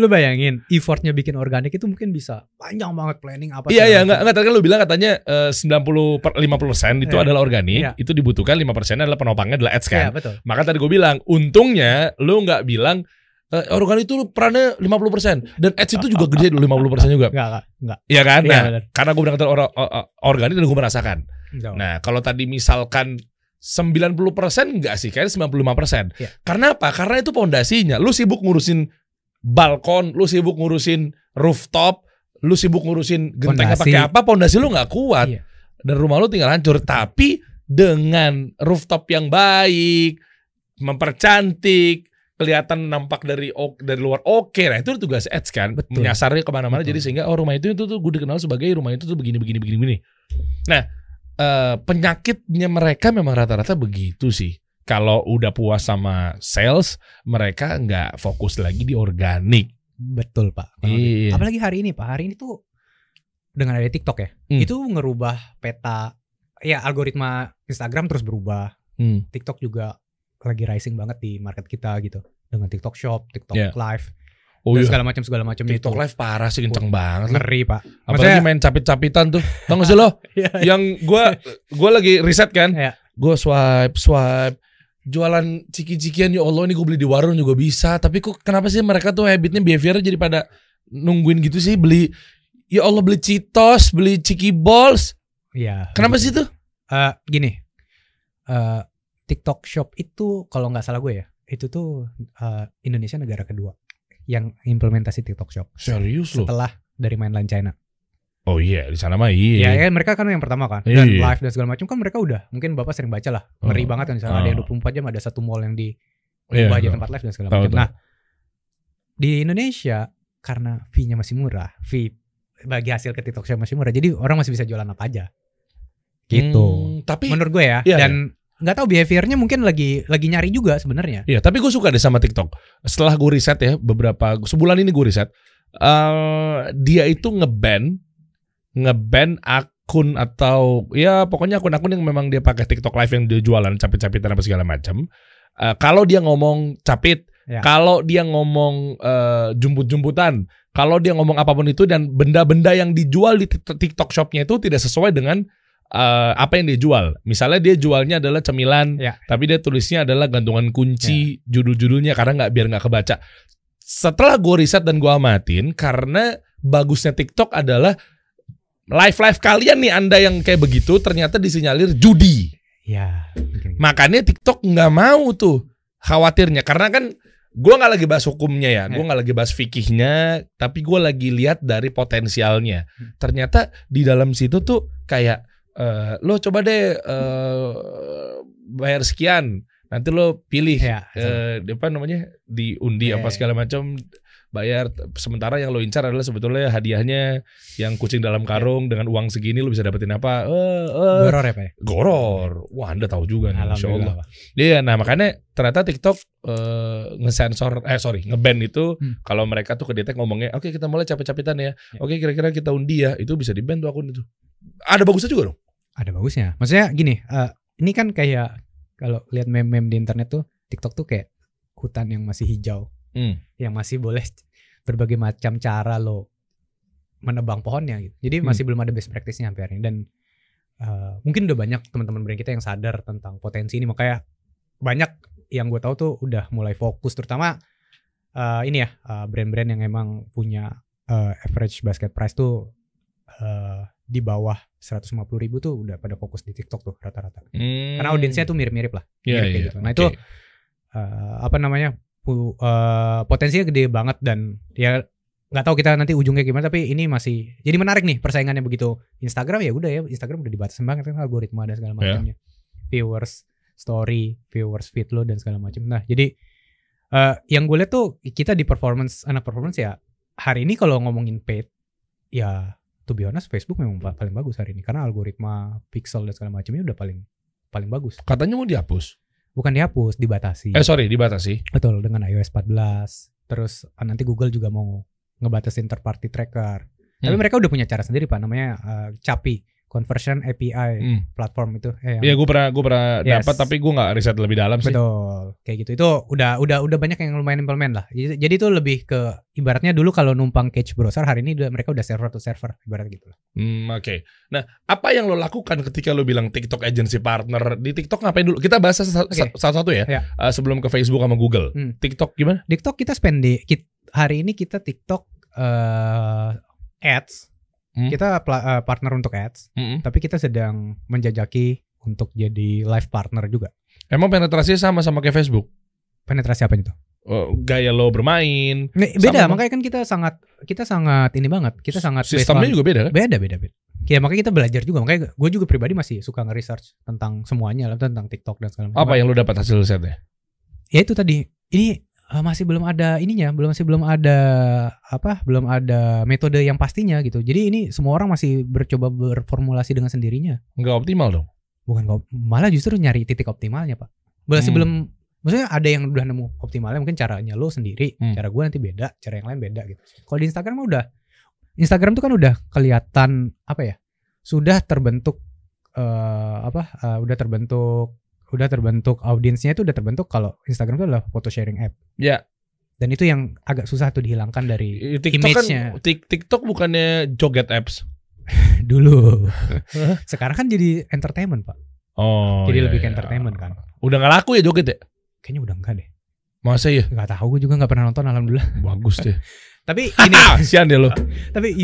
Lu bayangin effortnya bikin organik itu mungkin bisa panjang banget planning apa Iya iya enggak enggak tadi kan lu bilang katanya eh, 90 per 50% itu Iya. adalah organik, Iya. itu dibutuhkan 5% adalah penopangnya adalah ads Iya kan. betul. Maka tadi gue bilang, untungnya lu nggak bilang eh, organik itu perannya 50% dan ads itu juga gede dulu 50% juga. Enggak enggak enggak. Iya kan? Iya, Nah, benar. karena gue or- or- organik dan gue merasakan. Enggak. Nah, kalau tadi misalkan 90% enggak sih, kayaknya 95%. Iya. Karena apa? Karena itu pondasinya. Lu sibuk ngurusin balkon, lu sibuk ngurusin rooftop, lu sibuk ngurusin gentengnya pakai apa, pondasi lu nggak kuat. Iya. Dan rumah lu tinggal hancur. Tapi dengan rooftop yang baik, mempercantik, kelihatan nampak dari dari luar oke, nah itu tugas ads kan, Betul. menyasarnya ke mana-mana. Jadi sehingga oh rumah itu itu tuh gue dikenal sebagai rumah itu tuh begini begini begini begini. Nah eh, penyakitnya mereka memang rata-rata begitu sih. Kalau udah puas sama sales, mereka nggak fokus lagi di organik. Betul, Pak. Iya. Apalagi hari ini, Pak. Hari ini tuh dengan ada TikTok ya. Hmm. Itu ngerubah peta ya algoritma Instagram terus berubah. Hmm. TikTok juga lagi rising banget di market kita gitu. Dengan TikTok Shop, TikTok Yeah. Live. Oh dan iya. segala macam segala macam itu. TikTok live parah sih kenceng banget. lah. Ngeri, Pak. Apalagi Maksudnya- main capit-capitan tuh. Tau gak sih lo? Iya. yang gua gua lagi riset kan. Iya. Gua swipe swipe jualan ciki-cikian ya Allah ini gue beli di warung juga bisa tapi kok kenapa sih mereka tuh habitnya behavior jadi pada nungguin gitu sih beli ya Allah beli Citos beli Ciki Balls Iya. kenapa sih tuh Eh, gini. eh, TikTok Shop itu kalau nggak salah gue ya, itu tuh eh, Indonesia negara kedua yang implementasi TikTok Shop serius lo setelah dari mainland China. oh iya di sana mah Ya, iya ya mereka kan yang pertama kan dan Iya. live dan segala macam kan mereka udah mungkin bapak sering baca lah ngeri Oh. banget kan di sana ada yang Oh. 24 jam ada satu mall yang di Iya, ubah aja tahu. tempat live dan segala macam. Nah di Indonesia karena fee-nya masih murah, fee bagi hasil ke TikTok Shop masih murah, jadi orang masih bisa jualan apa aja. Gitu. Hmm, tapi Menurut gue ya Iya, dan nggak tahu behaviornya mungkin lagi lagi nyari juga sebenarnya. Iya, tapi gue suka deh sama TikTok. Setelah gue riset ya, beberapa sebulan ini gue riset, eh dia itu ngeban, ngeban akun atau ya pokoknya akun-akun yang memang dia pakai TikTok Live yang dia jualan capit-capitan apa segala macam. Eh, kalau dia ngomong capit, Ya. kalau dia ngomong eh, jumput-jumputan, kalau dia ngomong apa pun itu dan benda-benda yang dijual di Tik- TikTok Shopnya itu tidak sesuai dengan eh, apa yang dia jual. Misalnya dia jualnya adalah cemilan, Ya. tapi dia tulisnya adalah gantungan kunci judul-judulnya karena nggak biar nggak kebaca. Setelah gue riset dan gue amatin, karena bagusnya TikTok adalah live live kalian nih anda yang kayak begitu ternyata disinyalir judi. Ya. Makanya TikTok nggak mau tuh khawatirnya karena kan gue nggak lagi bahas hukumnya ya, gue Ya. nggak lagi bahas fikihnya, tapi gue lagi lihat dari potensialnya. Hmm. Ternyata di dalam situ tuh kayak eh, lo coba deh eh, bayar sekian, nanti lo pilih Ya. eh, apa namanya diundi Ya, apa ya. segala macam bayar sementara yang lo incar adalah sebetulnya hadiahnya yang kucing dalam karung dengan uang segini lo bisa dapetin apa eh eh, Goror ya, Pak? ya? goror wah anda tahu juga nih Masya Allah. Iya, nah makanya ternyata TikTok eh, ngesensor, eh sorry, ngeban itu Hmm. kalau mereka tuh kedetek ngomongnya, oke kita mulai capek-capetan ya, Ya. oke kira-kira kita undi ya, itu bisa di ban tuh akun itu. Ada bagusnya juga dong. Ada bagusnya. Maksudnya gini, eh, ini kan kayak kalau lihat meme-meme di internet tuh TikTok tuh kayak hutan yang masih hijau, Hmm. yang masih boleh berbagai macam cara lo menebang pohonnya gitu. Jadi Hmm. masih belum ada best practice-nya sampai hari ini dan eh, mungkin udah banyak teman-teman brand kita yang sadar tentang potensi ini makanya banyak yang gue tahu tuh udah mulai fokus terutama eh, ini ya eh, brand-brand yang emang punya eh, average basket price tuh eh, di bawah 150 ribu tuh udah pada fokus di TikTok tuh rata-rata. Karena audiensnya tuh mirip-mirip lah. Hmm. Iya, mirip kayak iya, gitu. Nah oke. itu eh, apa namanya eh, potensinya gede banget dan ya nggak tahu kita nanti ujungnya gimana tapi ini masih jadi menarik nih persaingannya begitu. Instagram ya udah ya Instagram udah dibatasin banget kan algoritma dan segala Ya. macamnya. Viewers story viewers feed lo dan segala macam. Nah jadi eh, yang gue lihat tuh kita di performance anak performance ya hari ini kalau ngomongin paid ya to be honest Facebook memang pa- paling bagus hari ini. Karena algoritma pixel dan segala macamnya udah paling paling bagus. Katanya mau dihapus. Bukan dihapus dibatasi Eh sorry, dibatasi. Betul dengan iOS 14. Terus ah, nanti Google juga mau ngebatasin third party tracker. Tapi Hmm. mereka udah punya cara sendiri Pak namanya eh, CAPI, Conversion API Hmm. platform itu. Eh, Iya, gue pernah gue pernah Yes. dapat tapi gue nggak riset lebih dalam sih. Betul. Kayak gitu. Itu udah udah udah banyak yang lumayan implement lah. Jadi, jadi itu lebih ke ibaratnya dulu kalau numpang cache browser hari ini udah, mereka udah server to server ibarat gitu lah. Hmm, Oke. Nah, apa yang lo lakukan ketika lo bilang TikTok agency partner di TikTok ngapain dulu? Kita bahas Oke. satu-satu ya. Ya. Eh, sebelum ke Facebook sama Google. Hmm. TikTok gimana? TikTok kita spend di kit- hari ini kita TikTok eh, ads. Hmm. Kita eh, partner untuk ads. Mm-mm. tapi kita sedang menjajaki untuk jadi live partner juga. Emang penetrasinya sama sama kayak Facebook? Penetrasi apa itu? Oh, gaya lo bermain, Nih, beda, makanya kan kita sangat kita sangat ini banget. Kita sangat sistemnya on- juga beda kan? beda beda beda. Ya makanya kita belajar juga. Makanya gue juga pribadi masih suka nge-research tentang semuanya lah tentang TikTok dan segala macam. Apa yang lo dapat hasil risetnya? Ya itu tadi. Ini eh, masih belum ada ininya, belum masih belum ada apa? Belum ada metode yang pastinya gitu. Jadi ini semua orang masih bercoba berformulasi dengan sendirinya. Nggak optimal dong. bukan malah justru nyari titik optimalnya pak masih Hmm. belum maksudnya ada yang udah nemu optimalnya mungkin caranya lo sendiri Hmm. cara gue nanti beda cara yang lain beda gitu kalau di Instagram mah udah Instagram tuh kan udah kelihatan apa ya sudah terbentuk eh, apa eh, udah terbentuk udah terbentuk audiensnya itu udah terbentuk kalau Instagram itu adalah photo sharing app Ya. Dan itu yang agak susah tuh dihilangkan dari TikTok kan image-nya. Tik- TikTok bukannya joget apps. dulu. Sekarang kan jadi entertainment, Pak. Oh. Jadi iya, lebih ke iya. entertainment kan. Udah nggak laku ya joget ya? Kayaknya udah enggak deh. Masa ya? Enggak tahu gue juga nggak pernah nonton alhamdulillah. Bagus deh. Tapi ini Ah, sian deh lo. tapi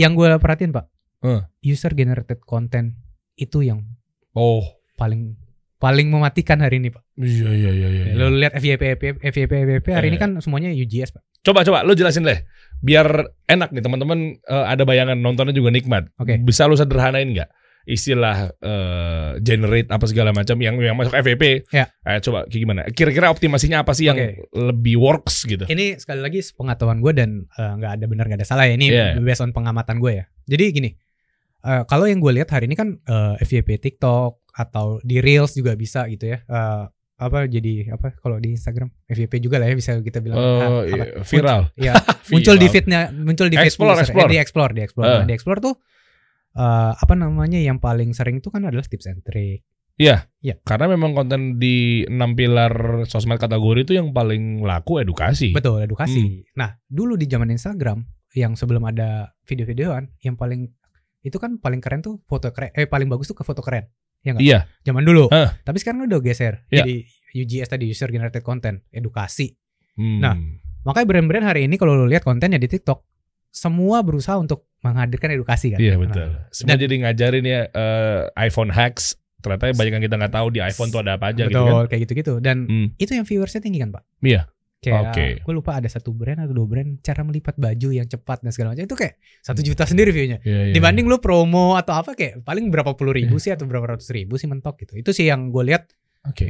yang gue perhatiin, Pak. Huh. User generated content itu yang Oh. paling paling mematikan hari ini, Pak. Iya iya iya iya. Lo lihat FYP FYP FYP, FYP hari ini Eh. kan semuanya UGS, Pak. Coba coba lo jelasin deh. Biar enak nih teman-teman eh, ada bayangan nontonnya juga nikmat. Oke. Bisa lo sederhanain nggak? Istilah eh, generate apa segala macam yang yang masuk FVP. Ya. Eh, coba kayak gimana? Kira-kira optimasinya apa sih yang Oke. lebih works gitu? Ini sekali lagi pengetahuan gue dan eh, nggak ada benar nggak ada salah ya. Ini Iya. based on pengamatan gue ya. Jadi gini, eh, kalau yang gue lihat hari ini kan eh, FYP TikTok atau di Reels juga bisa gitu ya. Eh, apa jadi apa kalau di Instagram FYP juga lah ya bisa kita bilang Eh, iya, apa? viral. ya muncul di feednya muncul di feed Explore, user. explore. Eh, di explore di explore Eh. Nah, di explore tuh eh, apa namanya yang paling sering itu kan adalah tips and trick Iya. Iya. Karena memang konten di enam pilar sosmed kategori itu yang paling laku edukasi. betul Hmm. edukasi nah dulu di zaman Instagram yang sebelum ada video-videoan yang paling itu kan paling keren tuh foto keren eh paling bagus tuh ke foto keren ya nggak Iya. zaman dulu Eh. tapi sekarang udah geser Iya. jadi UGS tadi user generated content edukasi Hmm. Nah, makanya brand-brand hari ini kalau lo lihat kontennya di TikTok semua berusaha untuk menghadirkan edukasi kan Iya Nah, betul. Semua Dan- jadi ngajarin ya eh, iPhone hacks. Ternyata banyak yang kita nggak tahu di iPhone tuh ada apa aja gitu betul kan. kayak gitu-gitu dan Hmm. itu yang viewersnya tinggi kan pak Iya. Kayak Oke. gue lupa ada satu brand atau dua brand cara melipat baju yang cepat dan segala macam itu kayak satu juta sendiri viewnya Iya, iya, dibanding lu promo atau apa kayak paling berapa puluh ribu sih atau berapa ratus ribu sih mentok gitu itu sih yang gue lihat iya. Oke.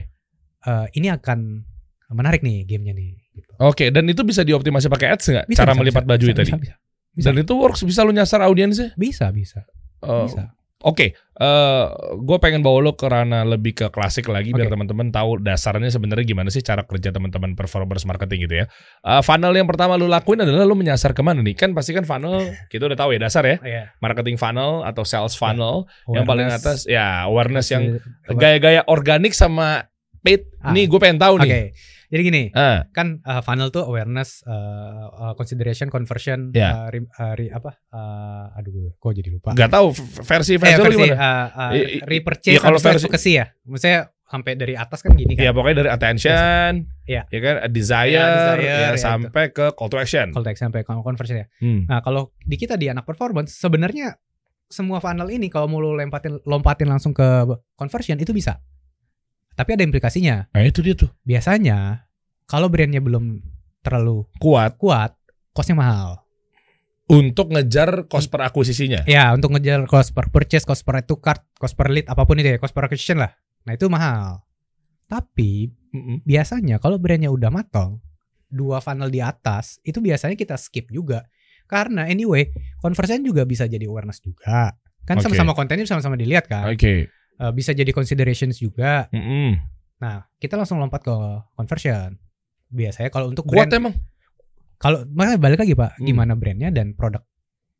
eh, ini akan menarik nih gamenya nih gitu. Oke, dan itu bisa dioptimasi pakai ads nggak? Bisa, Cara bisa, melipat bisa, baju bisa, itu tadi. bisa, bisa, bisa. Dan itu works bisa lu nyasar audiensnya? bisa bisa Oh, bisa Oke, gue pengen bawa lo ke ranah lebih ke klasik lagi biar Oke. teman-teman tahu dasarnya sebenarnya gimana sih cara kerja teman-teman performance marketing gitu ya. Eh, funnel yang pertama lo lakuin adalah lo menyasar ke mana nih? Kan pasti kan funnel kita udah tahu ya dasar ya, Iya. marketing funnel atau sales funnel yang paling atas ya awareness yang gaya-gaya organik sama paid. Ah. Nih gue pengen tahu Oke. nih. Jadi gini, Ah, kan uh, funnel tuh awareness, uh, uh, consideration, conversion, Ya. uh, re- uh, re- apa? Uh, aduh, gue kok jadi lupa. nggak tahu v- versi Eh, versi versi gimana? uh, uh, repurchase iya, kalau itu versi- advocacy ya. Maksudnya sampai dari atas kan gini kan. Ya pokoknya dari attention, Iya. ya kan, desire, Iya, desire, ya, ya, sampai ke call to action. Call to action sampai conversion ya. Hmm. Nah, kalau di kita di anak performance sebenarnya semua funnel ini kalau mau lo lompatin lompatin langsung ke conversion itu bisa. Tapi ada implikasinya. Nah itu dia tuh Biasanya kalau brandnya belum terlalu kuat kuat, costnya mahal. untuk ngejar cost per akuisisinya. Ya, untuk ngejar cost per purchase, cost per itu card, cost per lead, apa pun itu ya, cost per acquisition lah. Nah, itu mahal. Tapi Mm-mm. biasanya kalau brandnya udah matang, dua funnel di atas, itu biasanya kita skip juga. Karena anyway, conversion juga bisa jadi awareness juga. Kan sama-sama kontennya sama-sama dilihat kan. Oke. Eh, bisa jadi considerations juga. Mm-mm. Nah, kita langsung lompat ke conversion. Biasanya kalau untuk Kuat brand, emang. kalau makanya balik lagi Pak, Hmm. gimana brandnya dan produk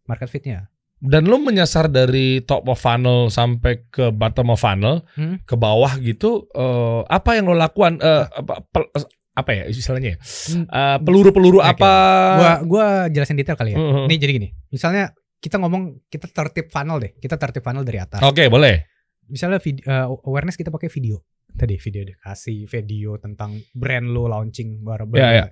market fitnya. Dan lo menyasar dari top of funnel sampai ke bottom of funnel, Hmm. ke bawah gitu, eh, apa yang lo lakukan? Eh, apa, pel- apa ya istilahnya? ya? Hmm. Eh, peluru-peluru Oke. apa? gua gua jelasin detail kali ya. Mhm. Nih jadi gini, misalnya kita ngomong kita tertib funnel deh, kita tertib funnel dari atas. Oke, boleh. Misalnya vid- eh, awareness kita pakai video. Tadi video edukasi, video tentang brand lo launching baru Ya, ya.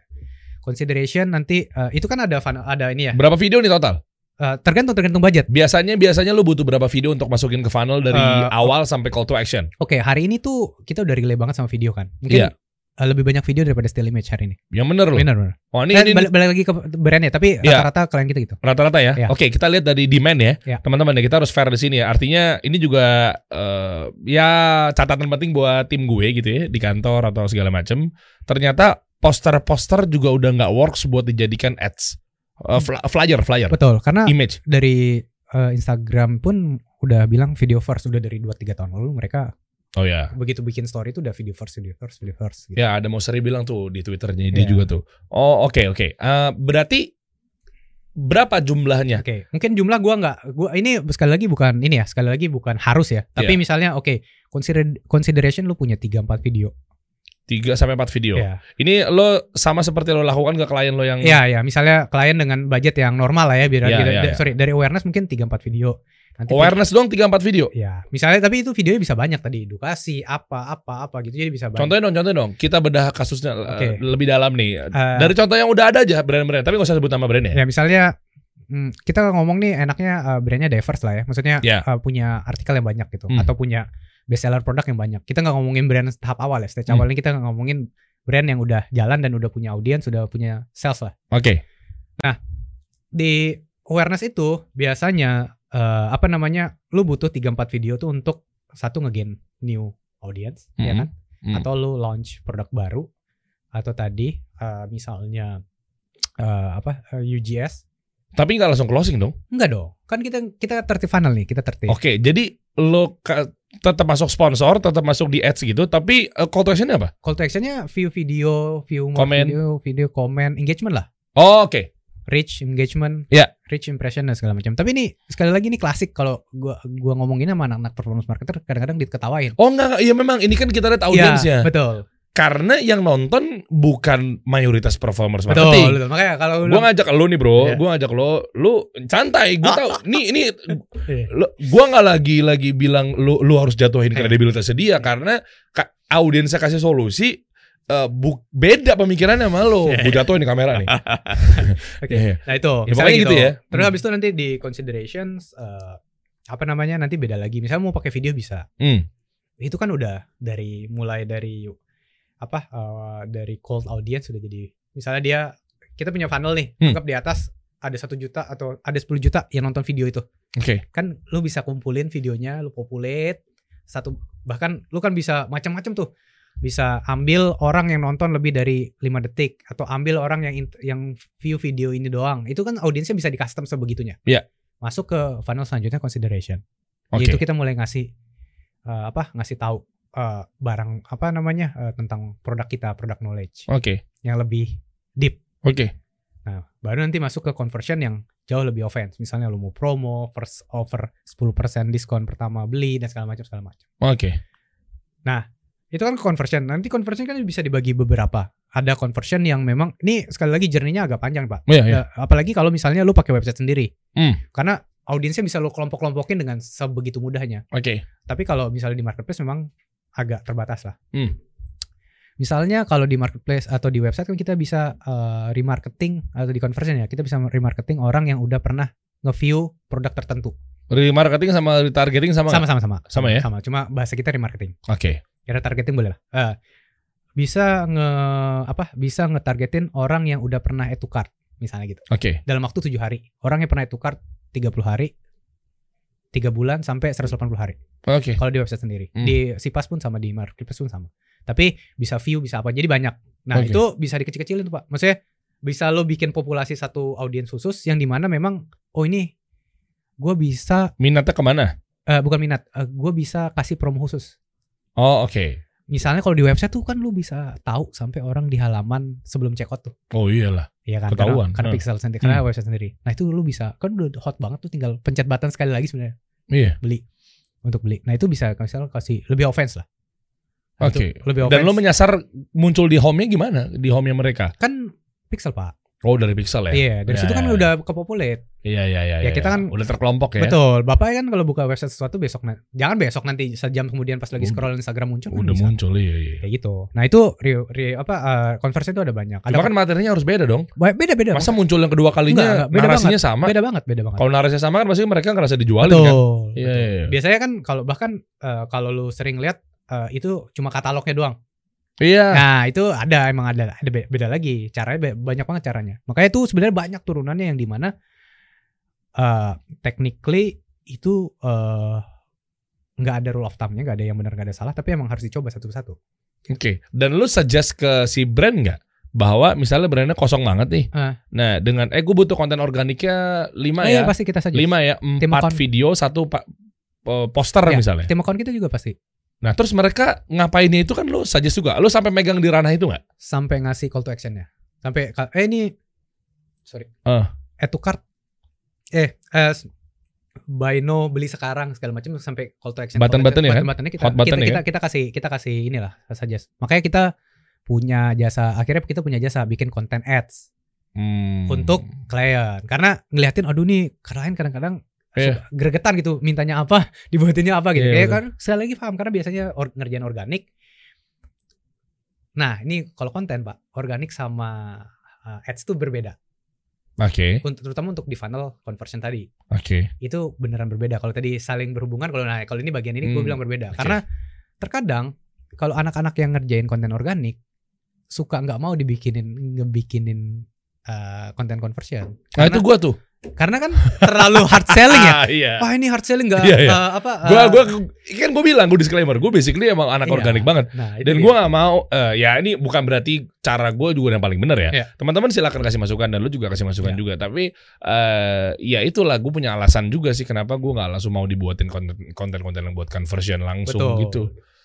Consideration nanti eh, itu kan ada ada ini ya. Berapa video nih total? Eh, tergantung tergantung budget. Biasanya biasanya lo butuh berapa video untuk masukin ke funnel dari Eh, awal sampai call to action? Oke, hari ini tuh kita udah relay banget sama video kan. Mungkin Iya. Eh, lebih banyak video daripada still image hari ini. Yang bener lo. Benar benar. Oh ini, ini balik, balik lagi ke brandnya, tapi Iya. rata-rata klien kita gitu. rata-rata ya. Ya. Oke, kita lihat dari demand ya. Ya. Teman-teman ya, kita harus fair di sini ya. Artinya ini juga eh, ya catatan penting buat tim gue gitu ya di kantor atau segala macem. Ternyata poster-poster juga udah nggak works buat dijadikan ads. Fly- flyer, flyer, Betul, karena image. dari eh, Instagram pun udah bilang video first udah dari 2 3 tahun lalu mereka Oh ya. begitu bikin story itu udah video first, video first, video first gitu. Ya, ada mau seri bilang tuh di Twitternya dia Iya. juga tuh. Oh, oke oke. Eh, berarti berapa jumlahnya? Oke, mungkin jumlah gua nggak gua ini sekali lagi bukan ini ya, sekali lagi bukan harus ya. Tapi Iya. misalnya oke, consider consideration lu punya 3 4 video. 3 sampai 4 video. Iya. Ini lo sama seperti lo lakukan ke klien lo yang Iya, ya. Misalnya klien dengan budget yang normal lah ya, biar iya, da- iya. sorry dari awareness mungkin 3 4 video. Nanti awareness doang 3 4 video. Ya, misalnya tapi itu videonya bisa banyak tadi, edukasi apa apa apa gitu jadi bisa banyak. Contohnya dong, contohnya dong. Kita bedah kasusnya uh, Oke. lebih dalam nih. Eh, Dari contoh yang udah ada aja brand-brand, tapi gak usah sebut nama brandnya. ya misalnya hmm, kita ngomong nih enaknya eh, brandnya diverse lah ya, maksudnya Ya. eh, punya artikel yang banyak gitu, Hmm. atau punya bestseller produk yang banyak. Kita nggak ngomongin brand tahap awal ya, stage Hmm. awalnya kita ngomongin brand yang udah jalan dan udah punya audiens, sudah punya sales lah. Oke. Di awareness itu biasanya eh, apa namanya, lu butuh 3-4 video tuh untuk satu ngegain new audience, ya Mhm. kan? Hmm. atau lu launch produk baru atau tadi uh, misalnya uh, apa uh, UGS Tapi nggak langsung closing dong. enggak dong kan kita kita tertib funnel nih kita tertib Oke, jadi lo tetap masuk sponsor, tetap masuk di ads gitu, tapi uh, call to action apa? call to actionnya view video view Komen. video video komen engagement lah Oh, oke. Reach engagement Ya. reach impression dan segala macam tapi ini sekali lagi ini klasik kalau gua gua ngomongin sama anak-anak performance marketer kadang-kadang diketawain Oh enggak, iya memang ini kan kita lihat audiensnya. Iya, betul Karena yang nonton bukan mayoritas performers betul, marketing. betul. makanya kalau lu Gue ngajak lo nih bro, Iya. gue ngajak lo, lu santai, gue tau, nih ini, Iya. lo, gue nggak lagi lagi bilang lu lu harus jatuhin Iya. kredibilitas dia karena ka, audiensnya kasih solusi, bu, beda pemikirannya sama lo, Iya. gue jatuhin di kamera nih. Oke. Iya. Nah itu, Ya, misalnya gitu. gitu ya. Terus Hmm. habis itu nanti di considerations eh, apa namanya nanti beda lagi. Misalnya mau pakai video bisa. Hmm. Itu kan udah dari mulai dari apa eh, dari cold audience sudah jadi. Misalnya dia kita punya funnel nih, Hmm. anggap di atas ada satu juta atau ada 10 juta yang nonton video itu. Oke, Kan lu bisa kumpulin videonya, lu populate satu bahkan lu kan bisa macam-macam tuh. Bisa ambil orang yang nonton lebih dari 5 detik atau ambil orang yang yang view video ini doang. Itu kan audiensnya bisa di custom sebegitunya. Iya. Masuk ke funnel selanjutnya consideration. oke, Yaitu kita mulai ngasih eh, apa? ngasih tahu eh, barang apa namanya eh, tentang produk kita, produk knowledge oke, yang lebih deep. oke, Nah, baru nanti masuk ke conversion yang jauh lebih offense. Misalnya lu mau promo, first offer 10% diskon pertama beli dan segala macam segala macam. oke, Itu kan conversion. Nanti conversion kan bisa dibagi beberapa. Ada conversion yang memang ini sekali lagi journey-nya agak panjang, Pak. Iya, iya. Ya, apalagi kalau misalnya lu pakai website sendiri. Hmm. Karena audiensnya bisa lu kelompok-kelompokin dengan sebegitu mudahnya. oke, Tapi kalau misalnya di marketplace memang agak terbatas lah. Hmm. Misalnya kalau di marketplace atau di website kan kita bisa eh, remarketing atau di conversion ya, kita bisa remarketing orang yang udah pernah nge-view produk tertentu. remarketing sama retargeting sama, Sama sama sama. Sama ya? Sama, cuma bahasa kita remarketing. oke, Kira targeting boleh lah. Eh, bisa nge apa? Bisa ngetargetin orang yang udah pernah cart misalnya gitu. oke, Dalam waktu 7 hari. Orang yang pernah cart 30 hari 3 bulan sampai 180 hari. oke, Kalau di website sendiri. Hmm. Di Sipas pun sama di marketplace pun sama. Tapi bisa view, bisa apa. Jadi banyak. Nah, Oke. itu bisa dikecil-kecilin tuh, Pak. Maksudnya bisa lo bikin populasi satu audiens khusus yang di mana memang oh ini gue bisa minatnya ke mana? eh, bukan minat, gue bisa kasih promo khusus. Oh, oke, Misalnya kalau di website tuh kan lu bisa tahu sampai orang di halaman sebelum check out tuh. oh iyalah, Iya kan? Ketahuan. Karena, karena pixel sendiri, karena Hmm. website sendiri. Nah itu lu bisa, kan udah hot banget tuh tinggal pencet button sekali lagi sebenarnya iya, beli untuk beli. Nah itu bisa misalnya kasih lebih offense lah. Nah, Oke. Lebih dan offense. lo menyasar muncul di home-nya gimana? Di home-nya mereka? kan pixel pak. Oh, dari pixel ya? Iya dari Ya, situ kan ya, udah kepopulate. Iya, iya, iya. Ya, iya, kita iya. kan- udah terkelompok ya. Betul. Bapak kan kalau buka website sesuatu besok jangan besok nanti sejam kemudian pas lagi scroll Instagram muncul kan Udah bisa. muncul, iya, iya. Kayak gitu. Nah itu re, re- apa uh, conversion itu ada banyak. Ada Cuma kan materinya harus beda dong. beda beda. Masa muncul yang kedua kalinya Enggak, enggak, beda narasinya sama? beda banget, beda banget. Kalau narasinya sama kan pasti mereka ngerasa dijualin betul. kan? Iya, iya, iya. Biasanya kan kalau bahkan eh, kalau lu sering lihat eh, itu cuma katalognya doang. Iya. Nah, itu ada emang ada ada be- beda lagi. Caranya banyak banget caranya. Makanya itu sebenarnya banyak turunannya yang di mana eh technically itu eh nggak ada rule of thumb-nya, nggak ada yang benar, nggak ada salah, tapi emang harus dicoba satu-satu. Oke. Dan lu suggest ke si brand nggak? Bahwa misalnya brandnya kosong banget nih. Ah. Nah, dengan eh gue butuh konten organiknya 5 Oh ya. iya, pasti kita. 5 ya, Tim 4 account. video, satu pa- eh, poster Ya, misalnya. Tim account kita juga pasti Nah, terus mereka ngapainnya itu kan lu suggest juga. Lu sampai megang di ranah itu nggak? sampai ngasih call to action-nya. Sampai ka- eh ini sorry. Ah. Add to cart. Eh, eh s- buy no beli sekarang segala macam sampai call to action. Button-button ya kan? Button-buttonnya kita, Hot button kita, ya kita, kita kasih kita kasih inilah suggest. Makanya kita punya jasa akhirnya kita punya jasa bikin konten ads Hmm. untuk klien karena ngeliatin aduh nih klien kadang-kadang Suka gregetan gitu mintanya apa dibuatinnya apa gitu. Iya, kayak kan sekali lagi paham karena biasanya or- ngerjain organik. Nah ini kalau konten pak organik sama uh, ads tuh berbeda. Oke, untuk terutama untuk di funnel conversion tadi. Oke. itu beneran berbeda. Kalau tadi saling berhubungan kalau nah kalau ini bagian ini gue Hmm, bilang berbeda. oke. karena terkadang kalau anak-anak yang ngerjain konten organik suka nggak mau dibikinin ngebikinin uh, konten conversion. Nah itu gua tuh. Karena kan terlalu hard selling ya Ah, iya. wah ini hard selling nggak Iya, iya. uh, apa uh, Gua gua kan gua bilang gua disclaimer, gua basically emang anak Iya. organik banget. nah, Dan gua nggak mau eh, ya ini bukan berarti cara gua juga yang paling benar ya. Iya. Teman-teman silakan kasih masukan dan lu juga kasih masukan Iya. juga. Tapi eh ya itulah gua punya alasan juga sih kenapa gua nggak langsung mau dibuatin konten konten-konten yang buat conversion langsung betul gitu.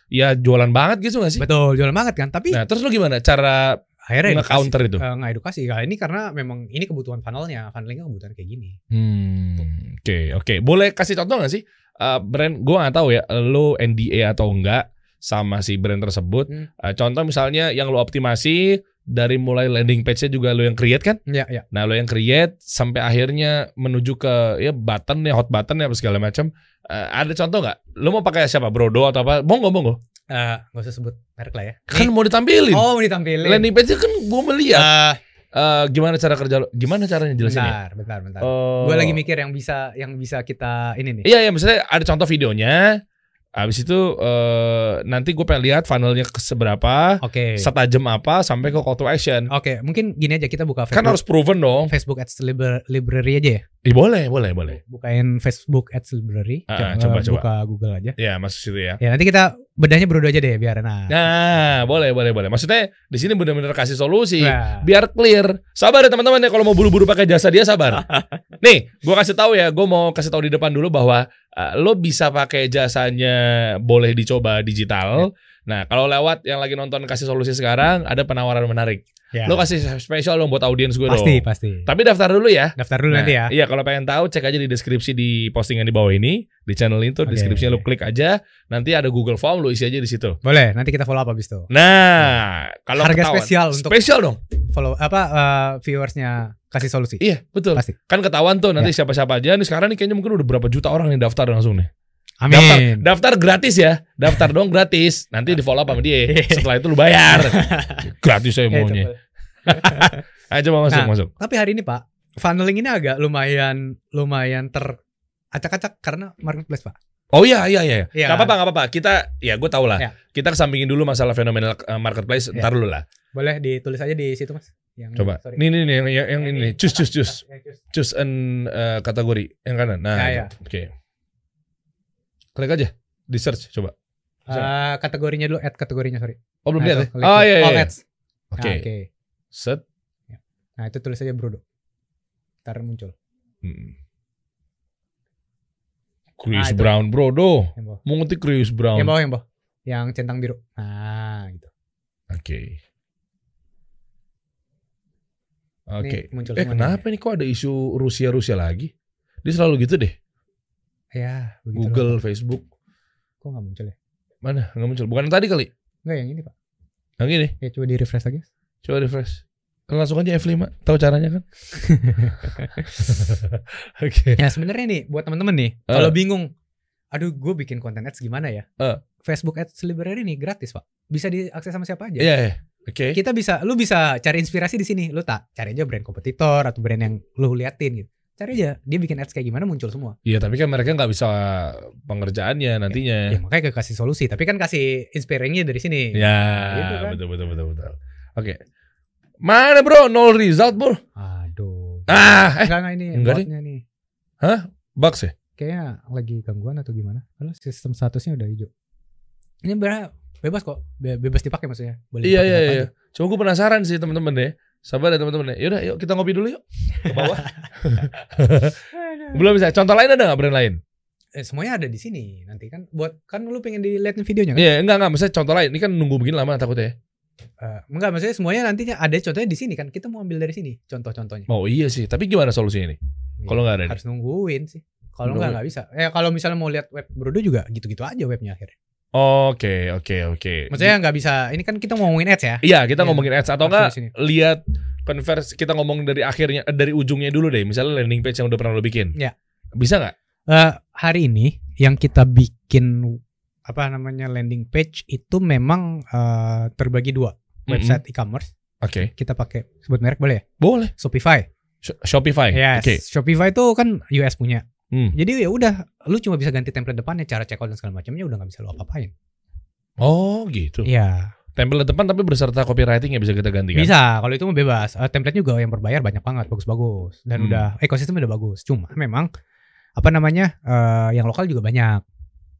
Ya jualan banget gitu gak sih? betul jualan banget kan tapi Nah, terus lu gimana cara akhirnya nge-counter itu? uh, nggak edukasi Nah, ini karena memang ini kebutuhan funnelnya funnelingnya kebutuhan kayak gini Hmm, oke oke. Boleh kasih contoh gak sih Eh, brand? Gua nggak tahu ya, lo NDA atau enggak sama si brand tersebut. Hmm. Eh, contoh misalnya yang lo optimasi dari mulai landing page-nya juga lo yang create kan? ya ya Nah lo yang create sampai akhirnya menuju ke ya button ya hot button ya apa segala macam. Eh, ada contoh nggak? Lo mau pakai siapa? Brodo atau apa? Monggo monggo. Eh, nggak usah sebut merek lah ya Kan Nih. mau ditampilin. oh mau ditampilin Landing page kan gue melihat. Eh, Eh, gimana cara kerja lo? Gimana caranya jelasin ya? bentar bentar bentar Oh. gue lagi mikir yang bisa yang bisa kita ini nih Iya ya misalnya ada contoh videonya. Habis itu eh, nanti gue pengen lihat funnelnya ke seberapa, oke setajam apa sampai ke call to action. oke mungkin gini aja kita buka Kan Facebook harus proven dong. Facebook Ads Libra- Library aja ya Ih, boleh, boleh, boleh. bukain Facebook Ads Library Ah, Coba coba, buka Google aja Ya masuk situ ya. ya nanti kita bedahnya berdua aja deh biar nah Nah, boleh, boleh, boleh. Maksudnya di sini benar-benar kasih solusi. Nah, Biar clear. Sabar ya teman-teman ya kalau mau buru-buru pakai jasa dia sabar. Nih, gua kasih tahu ya, gua mau kasih tahu di depan dulu bahwa uh, lo bisa pakai jasanya boleh dicoba digital. Nah, kalau lewat yang lagi nonton kasih solusi sekarang ada penawaran menarik. ya. Lo kasih spesial dong buat audiens gue pasti dong. pasti Tapi daftar dulu ya. daftar dulu Nah, nanti ya Iya, kalau pengen tahu cek aja di deskripsi di postingan di bawah ini, di channel itu Oke. deskripsinya lo klik aja. Nanti ada Google Form lo isi aja di situ. boleh nanti kita follow up abis itu Nah, kalau harga ketahuan- spesial untuk spesial dong. follow apa eh, viewersnya kasih solusi Iya, betul. pasti Kan ketahuan tuh Ya. nanti siapa-siapa aja nih sekarang nih kayaknya mungkin udah berapa juta orang yang daftar langsung nih. Amin Daftar, daftar gratis ya. Daftar dong gratis. Nanti di follow up sama dia. Setelah itu lu bayar. gratis saya Ya, maunya. Ayo coba masuk, Nah, masuk. tapi hari ini pak funneling ini agak lumayan lumayan ter acak-acak karena marketplace pak Oh iya iya iya. Iya. Gak apa-apa gak apa-apa. Kita ya gue tau lah. Iya. Kita kesampingin dulu masalah fenomenal uh, marketplace. Iya. Ntar dulu lah. boleh ditulis aja di situ mas yang Coba. sorry. Nih nih nih yang, yang, yang ini nih. Cus cus cus. Ya, cus. Cus and uh, kategori yang kanan. Nah, Ya, ya. oke. Klik aja. Di search coba. Eh, kategorinya dulu add kategorinya sorry Oh belum Nah, lihat ya? Oh iya iya. all iya. ads Oke. Nah, oke Set. nah itu tulis aja Brudo ntar muncul Hmm. Chris Nah. Brown bro doh. yang bawah Mau ngetik Chris Brown. yang bawah yang bawah yang centang biru nah gitu Oke. Oke. Ini muncul Eh kenapa nih kok ada isu Rusia Rusia lagi? Dia selalu gitu deh. Ya Google, Facebook, kok nggak muncul ya mana nggak muncul? Bukan yang tadi kali. nggak yang ini pak Yang ini. ya coba di refresh lagi Coba refresh. Langsung aja F5. Tahu caranya kan? Oke. Ya sebenarnya nih buat teman-teman nih, Eh. kalau bingung, aduh gue bikin konten ads gimana ya? Eh. Facebook Ads Library nih gratis pak, bisa diakses sama siapa aja. Iya, iya. Oke. Kita bisa, lu bisa cari inspirasi di sini, lu tak cari aja brand kompetitor atau brand yang lu liatin gitu. Cari aja dia bikin ads kayak gimana muncul semua. Iya, tapi kan mereka nggak bisa pengerjaannya nantinya. Ya makanya ke kasih solusi, tapi kan kasih inspirasinya dari sini. Ya, Gitu kan. betul betul betul betul. Oke. Mana bro? Nol result bro. Aduh. Ah, eh, enggak enggak ini enggak botnya nih. bugs ya? Kayaknya lagi gangguan atau gimana? Halo, sistem statusnya udah hijau. Ini benar bebas kok, Be- bebas dipakai maksudnya. Boleh Iya dipakai iya iya. Cuma gue penasaran sih teman-teman deh. Sabar ya teman-teman deh. Yaudah, yuk kita ngopi dulu yuk. Ke bawah. Belum bisa. Contoh lain ada nggak brand lain? Eh, semuanya ada di sini nanti kan buat kan lu pengen dilihatin videonya kan? Iya, enggak enggak. Misalnya contoh lain. Ini kan nunggu begini lama takutnya. ya. Eh, enggak maksudnya semuanya nantinya ada contohnya di sini kan kita mau ambil dari sini contoh-contohnya. Oh iya sih. Tapi gimana solusinya ini? Kalau nggak ada nih? harus nungguin sih. Kalau enggak nggak bisa. Eh kalau misalnya mau lihat web Brodo juga gitu-gitu aja webnya akhirnya. Oke, oke, oke. Maksudnya nggak bisa. Ini kan kita ngomongin ads ya. Iya, kita Iya. ngomongin ads atau enggak lihat konversi kita ngomong dari akhirnya eh, dari ujungnya dulu deh. Misalnya landing page yang udah pernah lo bikin. Iya. Bisa nggak? Eh, hari ini yang kita bikin apa namanya landing page itu memang eh, terbagi dua website e-commerce. Oke. Kita pakai sebut merek boleh ya? Boleh. Shopify. Sh- Shopify. Yes. Oke. Shopify itu kan US punya. Hmm. Jadi ya udah, lu cuma bisa ganti template depannya, cara checkout dan segala macamnya udah nggak bisa lu apa-apain. Oh, gitu. Iya. Template depan tapi beserta copywriting ya bisa kita ganti kan? Bisa, kalau itu mah bebas. Eh, template juga yang berbayar banyak banget, bagus-bagus. Dan Hmm. udah ekosistemnya udah bagus. Cuma memang apa namanya? eh, yang lokal juga banyak.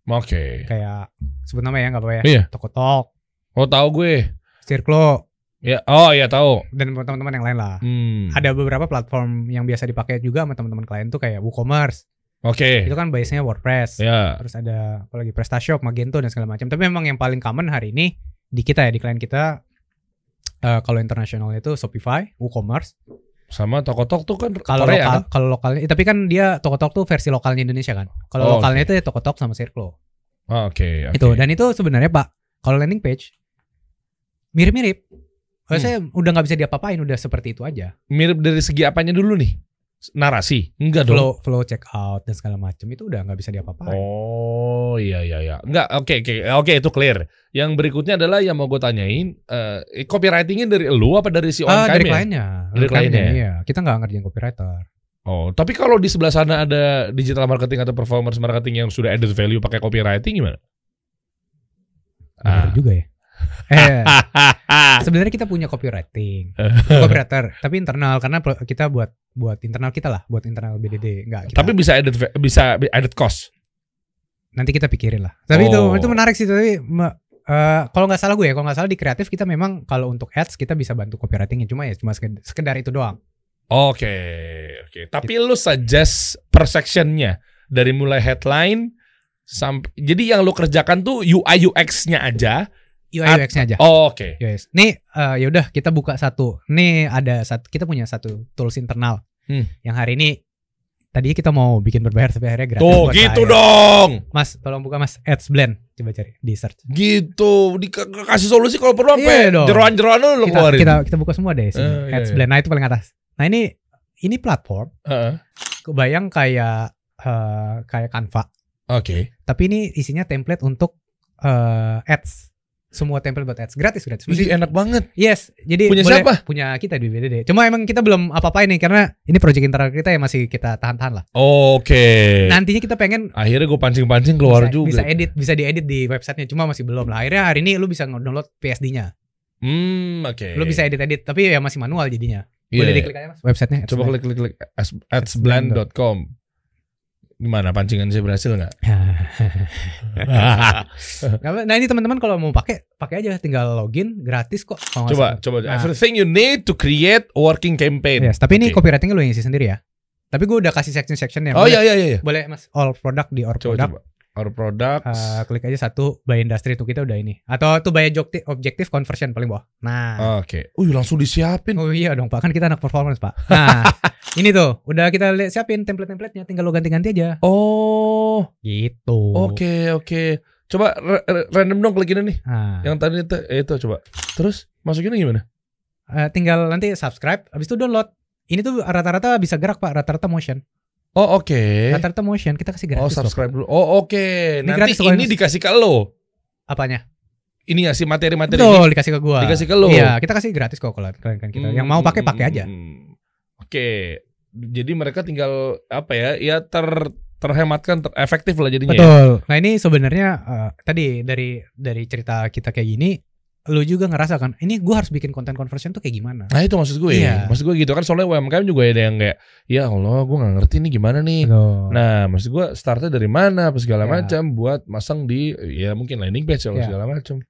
Oke. Kayak sebut nama ya nggak apa-apa ya. Iya. Tokotok, Oh, tahu gue. Circlo Ya, oh iya tahu. dan teman-teman yang lain lah. Hmm. Ada beberapa platform yang biasa dipakai juga sama teman-teman klien tuh kayak WooCommerce. Oke. Itu kan base-nya WordPress. Ya. Terus ada apa lagi PrestaShop, Magento dan segala macam. Tapi memang yang paling common hari ini di kita ya di klien kita eh, kalau internasional itu Shopify, WooCommerce. Sama Tokotok tuh kan Kalau lokal, kan? kalau lokalnya, eh, tapi kan dia Tokotok tuh versi lokalnya Indonesia kan. Kalau Oh, lokalnya itu ya Tokotok sama Circlo. Oh, Oke. oke. Itu dan itu sebenarnya Pak, kalau landing page mirip-mirip. Hmm. saya udah nggak bisa diapa-apain, udah seperti itu aja. mirip dari segi apanya dulu nih? Narasi? Enggak dong. Flow flow checkout dan segala macam itu udah nggak bisa diapa-apain. Oh iya iya iya. Enggak, oke oke. Oke, itu clear. Yang berikutnya adalah yang mau gue tanyain eh copywritingnya dari lu apa dari si Ah, dari UMKM-nya? kliennya. Dari kliennya ya? Iya, kita nggak ngerjain copywriter. Oh, tapi kalau di sebelah sana ada digital marketing atau performance marketing yang sudah added value pakai copywriting gimana? Bener Ah. juga ya. Eh, sebenarnya kita punya copywriting, copywriter, tapi internal karena kita buat buat internal kita lah, buat internal BDD. Enggak, kita, tapi bisa va- bisa added cost. nanti kita pikirin lah. Tapi itu Oh. itu menarik sih tapi me- eh, kalau nggak salah gue ya, kalau nggak salah di kreatif kita memang kalau untuk ads kita bisa bantu copywritingnya cuma ya cuma sekedar, sekedar itu doang. Oke, oke. Tapi lu suggest per sectionnya dari mulai headline sampai jadi yang lu kerjakan tuh UI UX-nya aja. UI UX-nya aja. Oh, Oke. Yes. Nih eh, ya udah kita buka satu. Nih ada satu kita punya satu tools internal. Hmm. Yang hari ini tadi kita mau bikin berbayar tapi akhirnya gratis Tuh, gitu saya. dong. Mas, tolong buka Mas Ads Blend. Coba cari di search. Gitu. Dikasih solusi kalau perlu sampai dong. jeroan-jeroan lu Kita, keluarin. kita kita buka semua deh sini. Eh, iya, Ads iya. Blend. Nah, itu paling atas. Nah, ini ini platform Heeh. kebayang kayak eh, kayak Canva, Oke. tapi ini isinya template untuk eh, ads. Semua template buat ads gratis gratis. Ih, enak banget. Yes, jadi Punya boleh- siapa? Punya kita di BDD. Cuma emang kita belum apa-apain nih karena ini project internal kita yang masih kita tahan-tahan lah. Oke. Nantinya kita pengen Akhirnya gue pancing-pancing keluar bisa, juga. bisa edit, bisa diedit di websitenya. Cuma masih belum lah. Akhirnya hari ini lu bisa download PSD-nya. Hmm, oke. Lu bisa edit-edit, tapi ya masih manual jadinya. Iya. Boleh diklik aja mas websitenya. Coba klik klik klik Ads- adsblend.com. Gimana pancingan saya berhasil nggak? Nah ini teman-teman kalau mau pakai, pakai aja tinggal login gratis kok. coba coba Nah. everything you need to create a working campaign. Yes, tapi ini Oke. copywritingnya lu yang isi sendiri ya. Tapi gue udah kasih section-sectionnya. Oh iya iya iya. iya. Boleh mas, all product di all Coba product. coba. Our products. Eh, klik aja satu by industry tuh kita udah ini. Atau tuh by objective, conversion paling bawah. Nah. Oke. Uh langsung disiapin. Oh iya dong Pak, kan kita anak performance Pak. Nah, ini tuh udah kita lihat siapin template-templatenya, tinggal lo ganti-ganti aja. Oh. Gitu. Oke oke. Coba ra- ra- random dong klik ini nih. Nah, Yang tadi itu eh, itu coba. Terus masukinnya gimana? eh, tinggal nanti subscribe, habis itu download. Ini tuh rata-rata bisa gerak Pak, rata-rata motion. Oh oke. Rata-rata motion kita kasih Oh gratis. loh, subscribe dulu. Oh oke. Ini Nanti ini Mas. dikasih ke lo. Apanya? Ini ngasih materi-materi ini Betul, dikasih ke gua. dikasih ke lo. Iya, kita kasih gratis kok kalau kalian kan kita. Yang mau pakai pakai aja. Hmm. Oke. Jadi mereka tinggal apa ya? Ya ter terhematkan, ter, efektif lah jadinya. ya. Betul. Nah, ini sebenarnya eh, tadi dari dari cerita kita kayak gini, lu juga ngerasa kan, ini gua harus bikin konten conversion tuh kayak gimana? Nah itu maksud gue. Iya. Maksud gue gitu kan soalnya UMKM juga ada yang kayak ya Allah gue nggak ngerti nih gimana nih. Nah maksud gue startnya dari mana apa segala Iya. macam buat masang di ya mungkin landing page atau Iya. segala macam.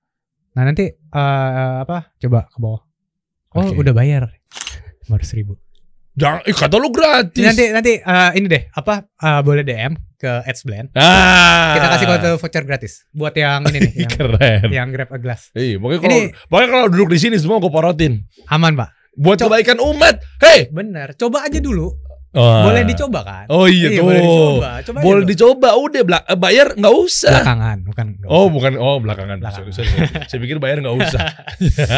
Nah nanti eh, apa? Coba ke bawah. Oh Oke. udah bayar. Lima ribu. Jangan, eh, kata lu gratis. Nanti nanti eh, ini deh apa eh, boleh DM ke AdsBlend. Ah. Kita kasih kode voucher gratis buat yang ini nih yang, Keren. yang grab a glass. Iya, pokoknya kalau Ini- pokoknya kalau duduk di sini semua gue porotin. Aman pak. Buat kebaikan umat. Hey, Bener. Coba aja dulu. Wah. Boleh dicoba kan? Oh iya, tuh. boleh dicoba. Coba Boleh dicoba, udah eh, bayar nggak usah. belakangan, bukan nggak Oh usah. bukan, oh belakangan. Belakangan. Sorry, sorry. Saya pikir bayar nggak usah.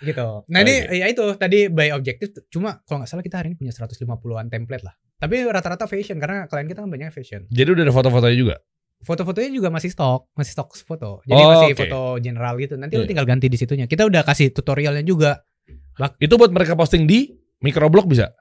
gitu. Nah ini ya itu tadi by objektif cuma kalau nggak salah kita hari ini punya 150-an template lah. Tapi rata-rata fashion karena klien kita kan banyak fashion. Jadi udah ada foto-fotonya juga. Foto-fotonya juga masih stok, masih stok foto. Jadi Oh, masih oke. foto general gitu. Nanti lu Iya. tinggal ganti di situnya. Kita udah kasih tutorialnya juga Itu buat mereka posting di microblog bisa?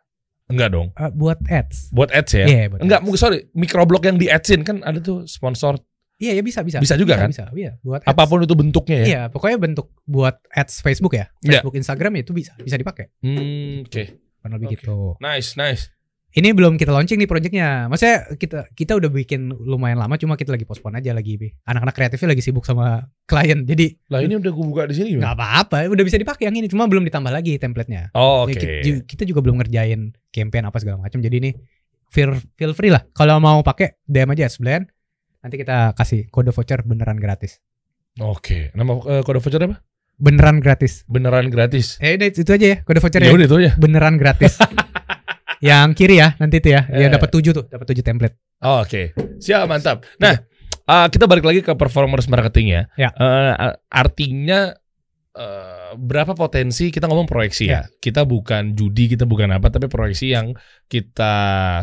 Enggak dong. eh, buat ads. Buat ads ya? Iya, buat Enggak, mungkin sorry, microblog yang di adsin kan ada tuh sponsor. Iya, ya bisa, bisa. Bisa juga Iya, kan? Bisa, iya, buat ads. Apa pun itu bentuknya ya. Iya, pokoknya bentuk buat ads Facebook ya. Iya. Facebook, Instagram ya itu bisa, bisa dipakai. Hmm, oke. Kurang lebih Oke. gitu. Nice, nice. Ini belum kita launching nih projectnya. Maksudnya kita kita udah bikin lumayan lama, cuma kita lagi postpone aja lagi. Anak-anak kreatifnya lagi sibuk sama klien, jadi Lah ini udah gue buka di sini gimana? nggak apa-apa. Udah bisa dipakai yang ini, cuma belum ditambah lagi template-nya. Oh, Ya, oke. ki- kita juga belum ngerjain campaign apa segala macam. Jadi ini feel feel free lah. Kalau mau pakai DM aja Sblen. Nanti kita kasih kode voucher beneran gratis. Oke. Nama eh, kode voucher apa? Beneran gratis. Beneran gratis. Eh udah itu aja ya kode voucher Ya ya. udah itu ya. Beneran gratis. yang kiri ya nanti itu ya. Ya Eh. dapat 7 tuh, dapat 7 template. Oh, Oke, siap mantap. Nah, uh, kita balik lagi ke performance marketing ya. Ya. Uh, artinya uh, berapa potensi kita ngomong proyeksi ya. Kita bukan judi, kita bukan apa, tapi proyeksi yang kita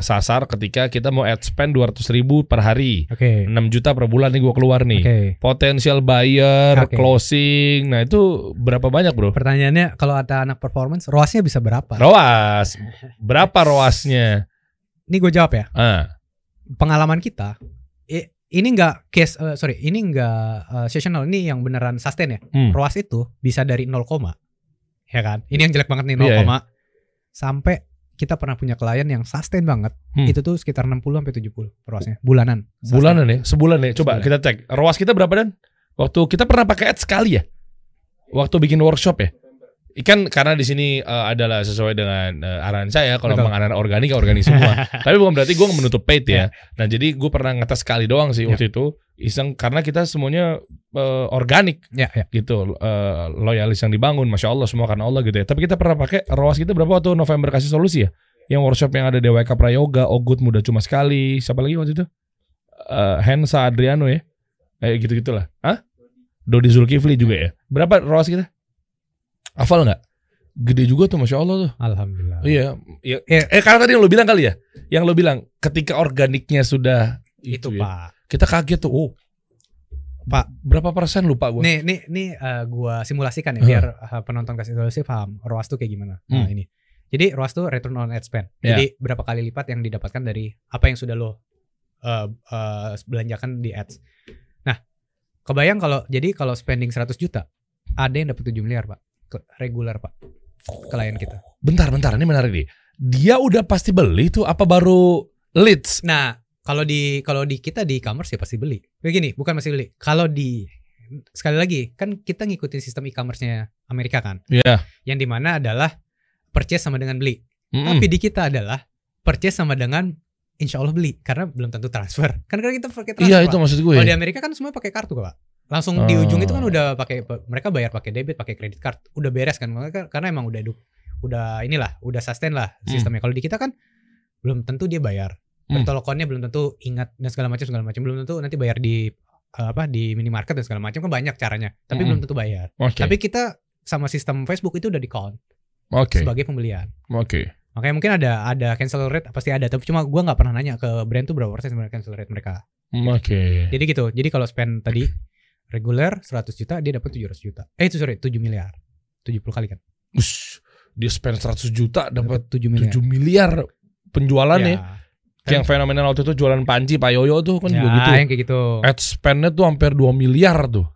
sasar ketika kita mau ad spend 200 ribu per hari, Oke. 6 juta per bulan nih gua keluar nih. Oke. Potensial buyer, Oke. closing, nah itu berapa banyak bro? Pertanyaannya kalau ada anak performance, ROAS-nya bisa berapa? Roas, berapa roasnya? Ini gue jawab ya. Ah, Pengalaman kita i- ini enggak case eh, sorry, ini enggak eh, seasonal, ini yang beneran sustain ya. Hmm. ROAS itu bisa dari 0, ya kan? Ini yang jelek banget nih 0, Iya, iya. sampai kita pernah punya klien yang sustain banget. Hmm. Itu tuh sekitar 60 sampai 70 ROAS-nya bulanan. Sustain. Bulanan ya, sebulan ya. Coba Sebulan. kita cek. ROAS kita berapa dan? Waktu kita pernah pakai ads sekali ya. Waktu bikin workshop ya. Ikan karena di sini eh, adalah sesuai dengan eh, arahan saya kalau arahan organik ya organik semua. Tapi bukan berarti gue menutup paid ya. Nah jadi gue pernah ngetes sekali doang sih Ya. waktu itu iseng karena kita semuanya eh, organik Ya, ya. gitu eh, loyalis yang dibangun masya Allah semua karena Allah gitu ya. Tapi kita pernah pakai ROAS kita berapa waktu November kasih solusi ya? Yang workshop yang ada DWK Prayoga, Ogut muda cuma sekali, siapa lagi waktu itu? Eh, Hensa Adriano ya, eh gitu gitulah. Hah? Dodi Zulkifli juga ya. Berapa ROAS kita? Hafal nggak? Gede juga tuh masya Allah tuh. Alhamdulillah. Iya, iya. Iya. Eh karena tadi yang lo bilang kali ya, yang lo bilang ketika organiknya sudah Itu, ya, Pak. kita kaget tuh. Oh, Pak. berapa persen lupa gue? Nih, nih, nih eh, gua simulasikan ya biar eh, penonton kasih solusi paham ROAS tuh kayak gimana. Nah, Hmm. ini. Jadi ROAS tuh return on ad spend. Ya. Jadi berapa kali lipat yang didapatkan dari apa yang sudah lo eh, eh, belanjakan di ads. Nah, kebayang kalau jadi kalau spending 100 juta, ada yang dapat 7 miliar, Pak. Ke, regular, Pak. Klien kita. Bentar, bentar, ini menarik nih. Dia udah pasti beli tuh apa baru leads? Nah, kalau di kalau di kita di e-commerce ya pasti beli. Begini, bukan masih beli. Kalau di sekali lagi kan kita ngikutin sistem e-commerce-nya Amerika kan, Iya. yang di mana adalah purchase sama dengan beli. Mm-mm. Tapi di kita adalah purchase sama dengan insya Allah beli karena belum tentu transfer. Kan karena kita pakai transfer. Iya itu maksud gue. Kalau di Amerika kan semua pakai kartu Pak. Langsung di ujung itu kan Oh. udah pakai mereka bayar pakai debit, pakai kredit card. Udah beres kan mereka karena emang udah udah inilah, udah sustain lah Hmm. sistemnya. Kalau di kita kan belum tentu dia bayar. Hmm. Bertolokonnya belum tentu ingat dan segala macam segala macam. Belum tentu nanti bayar di eh, apa di minimarket dan segala macam kan banyak caranya. Tapi Hmm. belum tentu bayar. Oke. Tapi kita sama sistem Facebook itu udah di count Oke. sebagai pembelian. Oke. Makanya mungkin ada ada cancel rate pasti ada tapi cuma gua nggak pernah nanya ke brand tuh berapa persen sebenarnya cancel rate mereka. Oke. Jadi gitu. Jadi kalau spend tadi reguler 100 juta dia dapat 700 juta. Eh itu sorry 7 miliar. 70 kali kan. Ush, dia spend 100 juta dapat 7 miliar. 7 miliar penjualan ya. Ya. Yang fenomenal waktu itu jualan panci Pak Yoyo tuh kan Ya, juga gitu. yang kayak gitu. Ad spendnya tuh hampir 2 miliar tuh.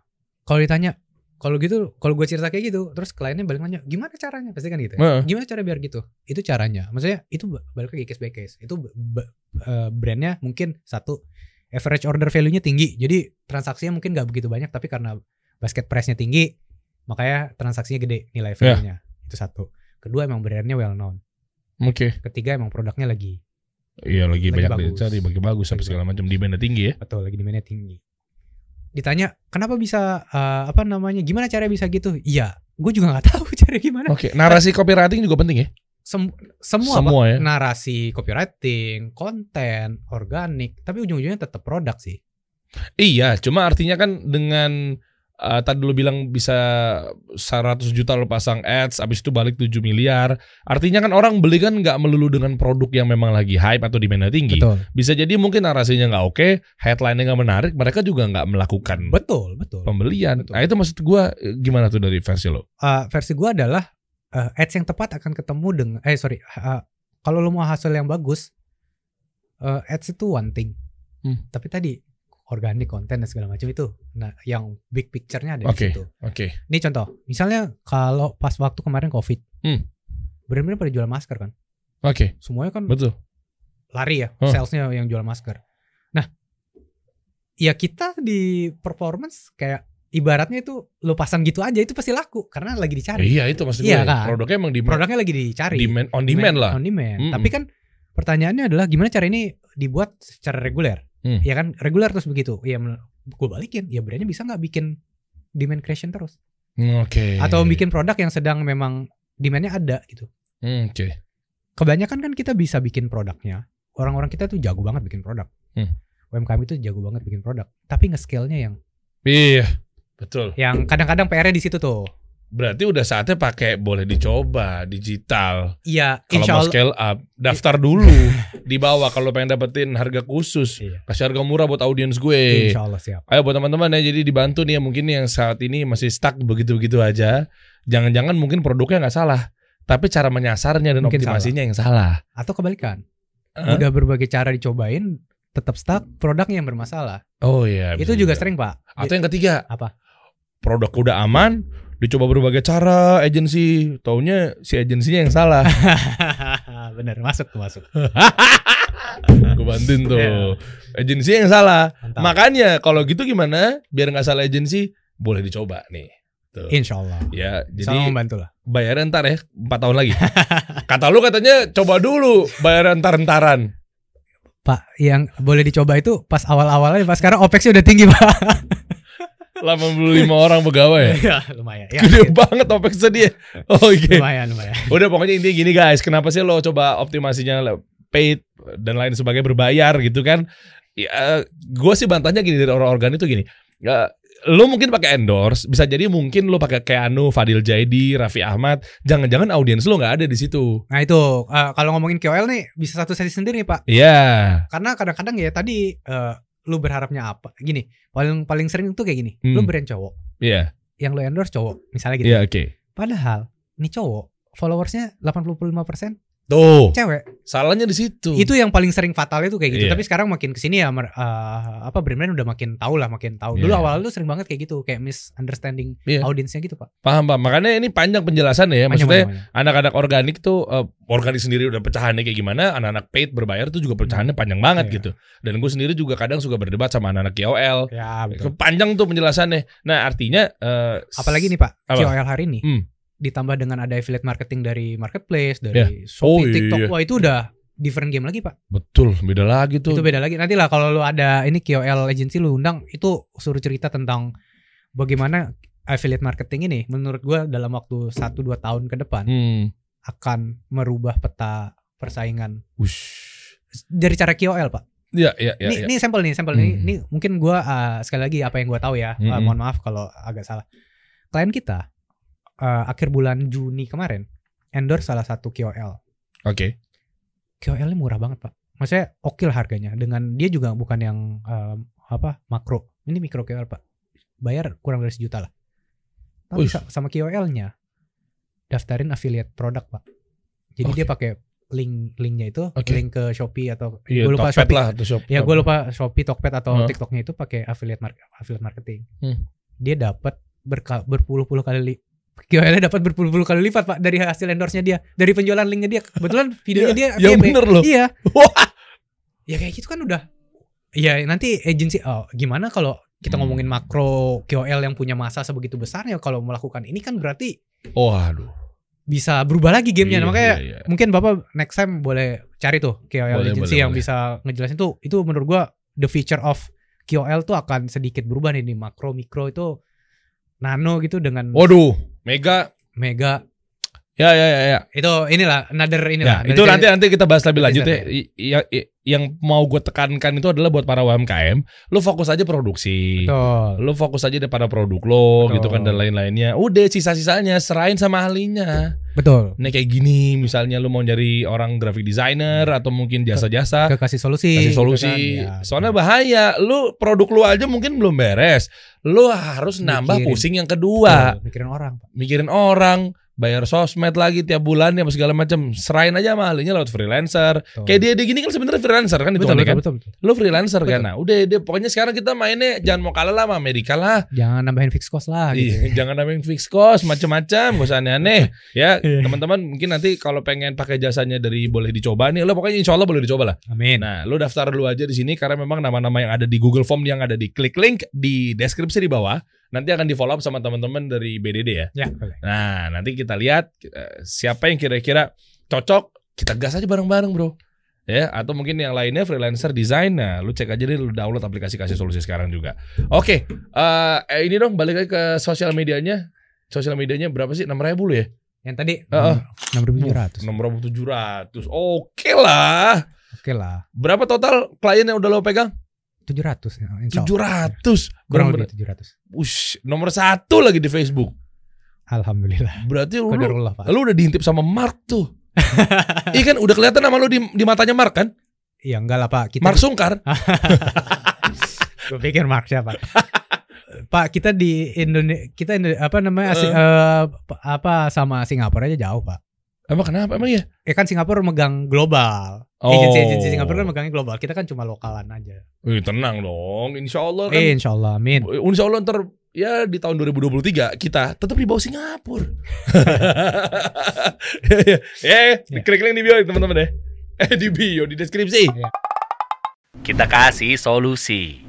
Kalau ditanya kalau gitu, kalau gue cerita kayak gitu, terus kliennya balik nanya, gimana caranya? Pasti kan gitu. Ya? Gimana cara biar gitu? Itu caranya. Maksudnya itu ba- balik lagi case by case. Itu eh, brandnya mungkin satu average order value-nya tinggi. Jadi transaksinya mungkin nggak begitu banyak, tapi karena basket price-nya tinggi, makanya transaksinya gede nilai value-nya. Itu satu. Kedua emang brandnya well known. Oke. Ketiga emang produknya lagi Iya lagi, Lagi banyak bagus. dicari, bagi bagus Lagi segala macam demandnya tinggi ya. betul lagi demandnya tinggi. Ditanya kenapa bisa eh, apa namanya? Gimana cara bisa gitu? Iya, gue juga nggak tahu cara gimana. Oke, narasi copywriting juga penting ya. Sem- semua, Semua ya. narasi copywriting, konten, organik, tapi ujung-ujungnya tetap produk sih. Iya, cuma artinya kan dengan uh, tadi lu bilang bisa 100 juta lo pasang ads, habis itu balik 7 miliar. Artinya kan orang beli kan nggak melulu dengan produk yang memang lagi hype atau demandnya tinggi. Betul. Bisa jadi mungkin narasinya nggak oke, headline-nya nggak menarik, mereka juga nggak melakukan Betul, betul. pembelian. Betul. Nah itu maksud gua eh, gimana tuh dari versi lo? Uh, versi gua adalah uh, ads yang tepat akan ketemu dengan eh sorry, uh, kalau lu mau hasil yang bagus, uh, ads itu one thing. Hmm. Tapi tadi organik konten dan segala macam itu, nah yang big picture-nya ada Oke. di situ. Oke. Ini contoh, misalnya kalau pas waktu kemarin covid, Hmm. benar-benar pada jual masker kan, Oke, semuanya kan betul. lari ya, Huh. salesnya yang jual masker. Nah, ya kita di performance kayak ibaratnya itu lu pasang gitu aja itu pasti laku karena lagi dicari. iya itu maksud Iya gue. kan? Produknya emang di Produknya lagi dicari. demand on demand lah. On demand. Mm-mm. Tapi kan pertanyaannya adalah gimana cara ini dibuat secara reguler? Hmm. Ya kan reguler terus begitu. Ya gue balikin, ya brandnya bisa nggak bikin demand creation terus? Oke. Atau bikin produk yang sedang memang demandnya ada gitu. Hmm, Oke. Kebanyakan kan kita bisa bikin produknya. Orang-orang kita tuh jago banget bikin produk. Hmm. UMKM itu jago banget bikin produk. Tapi nge-scale-nya yang Iya, betul. yang kadang-kadang PR-nya di situ tuh. Berarti udah saatnya pakai boleh dicoba digital. Iya, Kalau mau scale up, daftar dulu di bawah kalau pengen dapetin harga khusus. Iya. Kasih harga murah buat audiens gue. Insya Allah siap. Ayo buat teman-teman ya, jadi dibantu nih ya mungkin yang saat ini masih stuck begitu-begitu aja. Jangan-jangan mungkin produknya nggak salah, tapi cara menyasarnya dan Mungkin optimasinya yang salah. Atau kebalikan. Hah? Udah berbagai cara dicobain, tetap stuck, produknya yang bermasalah. Oh iya. itu bisa juga sering, Pak. Atau yang ketiga, Apa? Produk udah aman, dicoba berbagai cara agensi, taunya si agensinya yang salah. Bener, masuk tuh masuk. Gue bantuin tuh. Iya. Agensi yang salah. Mantap. Makanya kalau gitu gimana? Biar nggak salah agensi, boleh dicoba nih. Tuh. Insya Allah. Ya, Sama jadi membantu lah. bayarnya ntar ya, 4 tahun lagi. Kata lu katanya coba dulu bayar entar-entaran. Pak, yang boleh dicoba itu pas awal-awalnya, Pak. Sekarang OPEX-nya udah tinggi, Pak. 85 orang pegawai ya. ya, lumayan. Ya, Gede banget OPEX dia. Oke. lumayan, lumayan. Udah pokoknya intinya gini guys, kenapa sih lo coba optimasinya paid dan lain sebagainya berbayar gitu kan? Ya, gue sih bantahnya gini dari orang organ itu gini. Ya, lo mungkin pakai endorse, bisa jadi mungkin lo pakai Keanu, Fadil Jaidi, Raffi Ahmad, jangan-jangan audiens lo nggak ada di situ. Nah itu, eh, kalau ngomongin KOL nih, bisa satu sesi sendiri nih, Pak. Iya. Karena kadang-kadang ya tadi, eh, lu berharapnya apa? Gini, paling paling sering tuh kayak gini. Hmm. Lu brand cowok, Iya. yang lu endorse cowok, misalnya gitu. Iya, oke. Padahal, nih cowok, followersnya 85% Tuh, cewek. salahnya di situ. Itu yang paling sering fatal itu kayak gitu. Iya. Tapi sekarang makin ke sini ya eh, apa brand-brand udah makin tahu lah, makin tahu. Dulu Iya. awal lu sering banget kayak gitu, kayak misunderstanding Iya. audiensnya gitu, Pak. Paham, paham. Makanya ini panjang penjelasan ya. Maksudnya anak-anak organik tuh eh, organik sendiri udah pecahannya kayak gimana, anak-anak paid berbayar tuh juga pecahannya panjang banget Iya. gitu. Dan gue sendiri juga kadang suka berdebat sama anak-anak KOL. Ya, betul. Panjang tuh penjelasannya. Nah, artinya eh, Apalagi nih, Pak, Apa? KOL hari ini. Hmm. Ditambah dengan ada affiliate marketing dari marketplace, dari Shopee, Oh, iya. TikTok. Wah, itu udah different game lagi, Pak. betul, beda lagi tuh. Itu beda lagi. Nanti lah kalau lu ada ini KOL agency lu undang itu suruh cerita tentang bagaimana affiliate marketing ini menurut gua dalam waktu 1 2 tahun ke depan Hmm. akan merubah peta persaingan Wush. dari cara KOL, Pak. Ya, ya, ya. ini, ya. ini sampel nih, sampel nih. Hmm. Ini mungkin gua uh, sekali lagi apa yang gua tahu ya. Uh, Hmm. mohon maaf kalau agak salah. Klien kita uh, akhir bulan Juni kemarin endorse salah satu KOL. Oke. KOL-nya murah banget, Pak. Maksudnya oke lah harganya dengan dia juga bukan yang um, apa makro. Ini mikro KOL, Pak. Bayar kurang dari sejuta lah. Tapi sa- sama KOL-nya daftarin affiliate produk, Pak. Jadi Oke. dia pakai link linknya itu Oke. link ke Shopee atau Iya, gua lupa Tokped Shopee lah atau shop. Ya gue lupa Shopee, Tokped atau Hah? TikToknya itu pakai affiliate market, affiliate marketing. Hmm. Dia dapat berpuluh-puluh kali KOL-nya dapat berpuluh-puluh kali lipat pak dari hasil endorse-nya dia, dari penjualan linknya dia. Kebetulan videonya dia Ya FYP. bener loh. Iya. Ya kayak gitu kan udah. Ya nanti agensi oh gimana kalau kita Hmm. ngomongin makro KOL yang punya masa sebegitu besarnya kalau melakukan ini kan berarti Waduh. bisa berubah lagi gamenya. Iya, Makanya iya, iya. mungkin bapak next time boleh cari tuh KOL Boleh, agency boleh, yang boleh. bisa ngejelasin tuh itu menurut gua the feature of KOL tuh akan sedikit berubah nih di makro mikro itu nano gitu dengan Waduh, Mega. Mega Ya ya ya ya. Itu inilah another Ya, inilah. itu nanti nanti kita bahas lebih lanjut ya. I- yang mau gue tekankan itu adalah buat para UMKM, lu fokus aja produksi. Betul. Lu fokus aja daripada produk lo Betul. gitu kan dan lain-lainnya. Udah sisa-sisanya serahin sama ahlinya. Betul. Nih kayak gini misalnya lu mau nyari orang graphic designer atau mungkin jasa-jasa Ke kasih solusi. kasih gitu solusi. kan. Ya, Soalnya bahaya, lu produk lu aja mungkin belum beres. Lu harus nambah Mikirin. pusing yang kedua. Betul, mikirin orang. Mikirin orang, bayar sosmed lagi tiap bulan ya segala macam. Serain aja sama ahlinya lewat freelancer. Betul. Kayak dia dia gini kan sebenarnya freelancer kan itu betul, betul, kan. betul, betul. Lu freelancer kan. Betul. Nah, udah deh pokoknya sekarang kita mainnya jangan mau kalah lah sama Amerika lah. Jangan nambahin fixed cost lah gitu. Iya, jangan nambahin fixed cost macam-macam, gak usah aneh-aneh. Ya, Iya. teman-teman mungkin nanti kalau pengen pakai jasanya dari boleh dicoba nih, lo pokoknya insya Allah boleh dicoba lah. Amin. Nah, lo daftar dulu aja di sini karena memang nama-nama yang ada di Google Form yang ada di klik link di deskripsi di bawah nanti akan di follow up sama teman-teman dari BDD ya. Ya, boleh. Nah, nanti kita lihat eh, siapa yang kira-kira cocok, kita gas aja bareng-bareng, Bro. Ya, atau mungkin yang lainnya freelancer design. Nah, lu cek aja deh lu download aplikasi kasih solusi sekarang juga. Oke, eh eh, ini dong balik lagi ke sosial medianya. Sosial medianya berapa sih? 6000 lu ya? Yang tadi Heeh. enam ribu tujuh ratus. 6700. Oke lah. Oke lah, Berapa total klien yang udah lo pegang? Tujuh ratus. ya, Allah. 700. Kurang lebih tujuh ratus. Ush, nomor satu lagi di Facebook. Alhamdulillah. Berarti lu, Pak. lu udah diintip sama Mark tuh. iya kan udah kelihatan nama lu di, di matanya Mark kan? Iya enggak lah Pak. Kita Mark Sungkar. Gue pikir Mark siapa? Pak kita di Indonesia kita Indo- apa namanya Asi- Eh. eh, p- apa sama Singapura aja jauh Pak. Emang kenapa emang ya? Eh kan Singapura megang global. Oh. Agensi-agensi Singapura kan megangnya global. Kita kan cuma lokalan aja. Wih, tenang dong. Insya Allah kan. Eh Insya Allah, amin. Insya Allah ntar ya di tahun 2023 kita tetap di bawah Singapura. ya, ya, ya, Ya. klik link di bio teman-teman deh. Eh di bio di deskripsi. Kita kasih solusi.